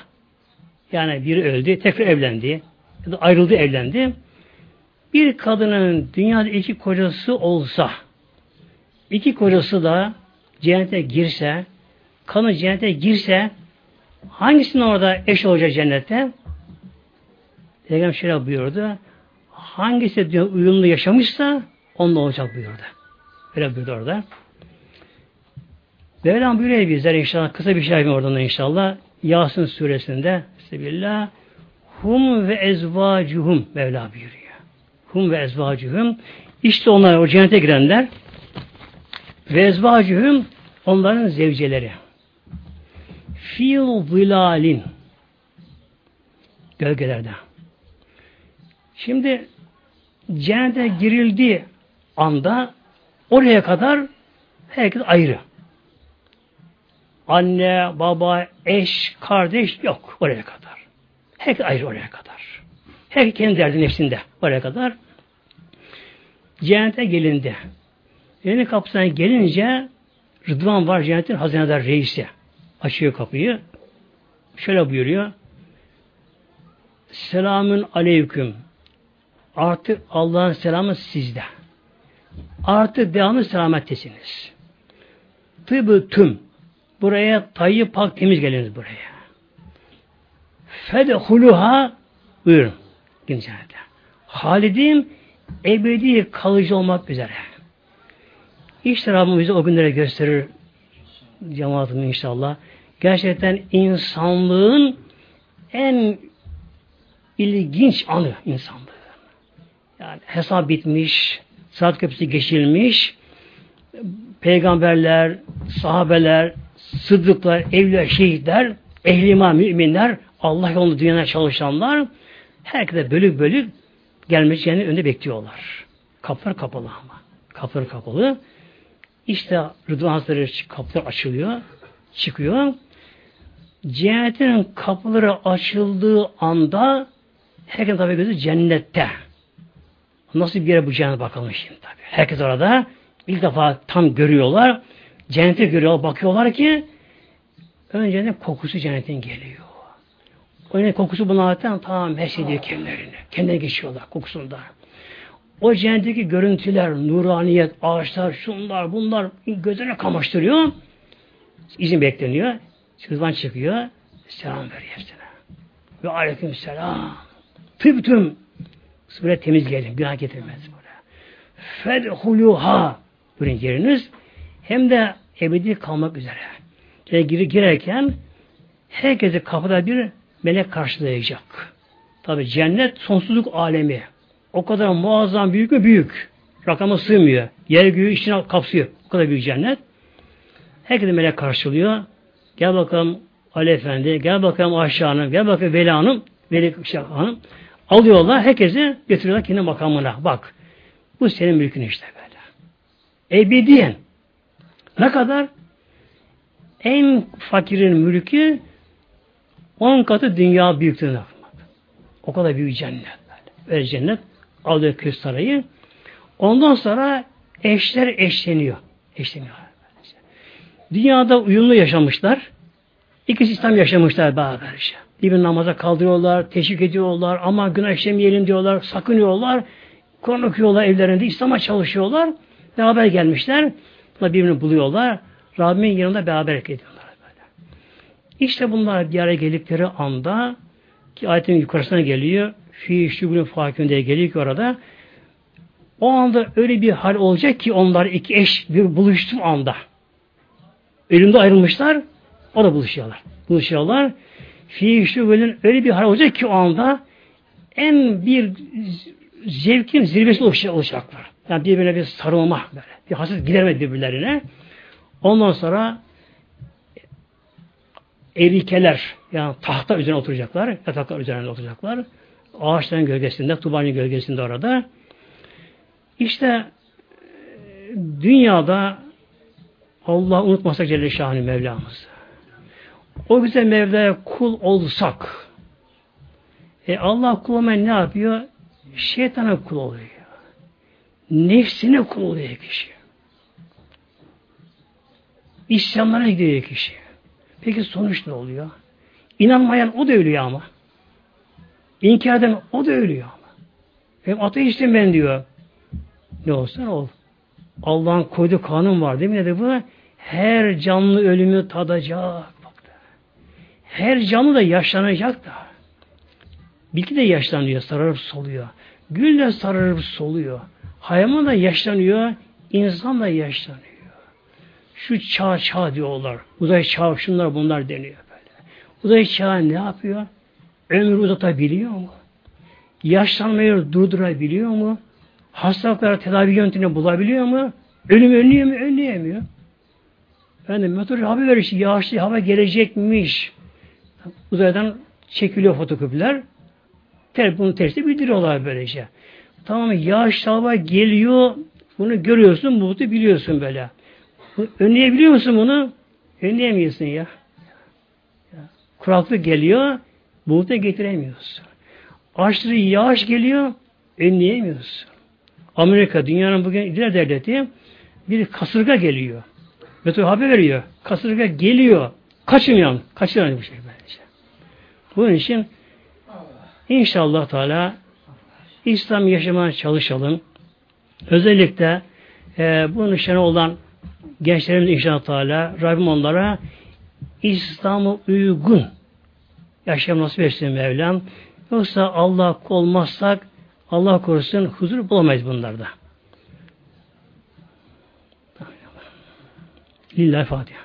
yani biri öldü, tekrar evlendi ya da ayrıldı, evlendi. Bir kadının dünyada iki kocası olsa iki kocası da cennete girse kanı cennete girse hangisinin orada eş olacak cennette? Peygamber şöyle buyurdu. Hangisi diyor uyumlu yaşamışsa onunla olacak buyurdu. Öyle buyurdu orada. Mevlam buyuruyor bizler inşallah. Kısa bir şey yapayım oradan inşallah. Yasin suresinde Bismillah Hum ve ezvacuhum Mevla buyuruyor. Hum ve ezvacuhum işte onlar o cennete girenler ve ezvacuhum onların zevceleri. Fil zilalin gölgelerde. Şimdi cennete girildiği anda oraya kadar herkes ayrı. Anne, baba, eş, kardeş yok oraya kadar. Herkes ayrı oraya kadar. Herkes kendi derdi nefsinde oraya kadar. Cennete gelindi. Cennet kapısına gelince Rıdvan var cennetin hazinedar reisi. Açıyor kapıyı. Şöyle buyuruyor. Selamün aleyküm. Artık Allah'ın selamı sizde. Artık devamlı selamettesiniz. Tıbı tüm. Buraya tayyip pak temiz geliniz buraya. Fedhuluha buyurun. Cennete. Halidim ebedi kalıcı olmak üzere. İşte Rabbim bize o günlere gösterir cemaatim inşallah. Gerçekten insanlığın en ilginç anı insanlığı. Yani hesap bitmiş, saat köprüsü geçilmiş, peygamberler, sahabeler, sıddıklar, evliler, şehitler, ehli müminler, Allah yolunda dünyada çalışanlar, herkese bölük bölük gelmeyeceğini önünde bekliyorlar. Kapılar kapalı ama. Kapılar kapalı. İşte Rıdvan Hazretleri kapılar açılıyor, çıkıyor. Cennetin kapıları açıldığı anda herkes tabi gözü cennette. Nasıl bir yere bu cennet bakalım şimdi tabi. Herkes orada ilk defa tam görüyorlar. Cennete görüyorlar, bakıyorlar ki önce de kokusu cennetin geliyor. O yine kokusu buna zaten tamam her şey diyor kendilerine. Kendine geçiyorlar kokusunda. O cennetteki görüntüler, nuraniyet, ağaçlar, şunlar, bunlar gözlerine kamaştırıyor. İzin bekleniyor. Çıkıvan çıkıyor. Selam veriyor hepsine. Ve aleyküm selam. Tıbtüm. Böyle temiz gelin. Günah getirmez böyle. Fedhuluha. Buyurun giriniz. Hem de ebedi kalmak üzere. Yani gir, girerken herkese kapıda bir melek karşılayacak. Tabi cennet sonsuzluk alemi. O kadar muazzam büyük mü? Büyük. Rakama sığmıyor. Yer göğü içine kapsıyor. O kadar büyük cennet. Herkese melek karşılıyor. Gel bakalım Ali Efendi, gel bakalım Ayşe Hanım, gel bakalım Veli Hanım. Veli hanım. Alıyorlar, herkesi götürüyorlar kendi makamına. Bak, bu senin mülkün işte böyle. Ebediyen. Ne kadar? En fakirin mülkü on katı dünya büyüklüğüne. O kadar büyük cennet. Böyle. Öyle cennet. Alıyor kız sarayı. Ondan sonra eşler eşleniyor. Eşleniyor. Dünyada uyumlu yaşamışlar. İkisi İslam yaşamışlar beraberce. Birbirini namaza kaldırıyorlar, teşvik ediyorlar, ama günah işlemeyelim diyorlar, sakınıyorlar. Kur'an okuyorlar evlerinde, İslam'a çalışıyorlar. Beraber gelmişler. Birbirini buluyorlar. Rabbimin yanında beraber ediyorlar. Böyle. İşte bunlar bir araya geldikleri anda ki ayetin yukarısına geliyor. Fi şübülün fakün diye geliyor ki orada. O anda öyle bir hal olacak ki onlar iki eş bir buluştuğu anda. Ölümde ayrılmışlar. O da buluşuyorlar. Buluşuyorlar. Fi şübülün öyle bir hal olacak ki o anda en bir zevkin zirvesi olacaklar. Yani birbirine bir sarılma böyle. Bir hasret gidermedi birbirlerine. Ondan sonra erikeler yani tahta üzerine oturacaklar. Yataklar üzerine oturacaklar. Ağaçların gölgesinde, tubanın gölgesinde orada. İşte dünyada Allah unutmasak Celle Şahane Mevlamız. O güzel Mevla'ya kul olsak e Allah kuluma ne yapıyor? Şeytana kul oluyor. Nefsine kul oluyor kişi. İsyanlara gidiyor kişi. Peki sonuç ne oluyor? İnanmayan o da ölüyor ama. İnkar eden o da ölüyor ama. Hem ateistim ben diyor. Ne olsa ol. Allah'ın koyduğu kanun var değil mi? Ne de bu? Her canlı ölümü tadacak. Her canlı da yaşlanacak da. Bitki de yaşlanıyor, sararıp soluyor. Gül de sararıp soluyor. Hayvan da yaşlanıyor, insan da yaşlanıyor. Şu çağ çağ diyorlar. Uzay çağ şunlar bunlar deniyor böyle. Uzay çağı ne yapıyor? Ömrü uzatabiliyor mu? Yaşlanmayı durdurabiliyor mu? Hastalıklara tedavi yöntemini bulabiliyor mu? Ölüm önlüyor mu? Önleyemiyor. Yani meteoroloji haber işte yağışlı hava gelecekmiş. Uzaydan çekiliyor fotokopiler. Ter, bunu tersi bildiriyorlar böylece. Tamam yağış hava geliyor. Bunu görüyorsun, bulutu biliyorsun böyle. Önleyebiliyor musun bunu? Önleyemiyorsun ya. Kuraklık geliyor, buluta getiremiyorsun. Aşırı yağış geliyor, önleyemiyorsun. Amerika, dünyanın bugün ileri devleti bir kasırga geliyor. Metro haber veriyor. Kasırga geliyor. Kaçın yan. Kaçın yan şey bence. Bunun için inşallah Teala İslam yaşamaya çalışalım. Özellikle e, bunun nişanı olan gençlerimiz inşallah Teala Rabbim onlara İslam'a uygun yaşam nasip etsin Mevlam. Yoksa Allah olmazsak Allah korusun huzur bulamayız bunlarda. Lillahi Fatiha.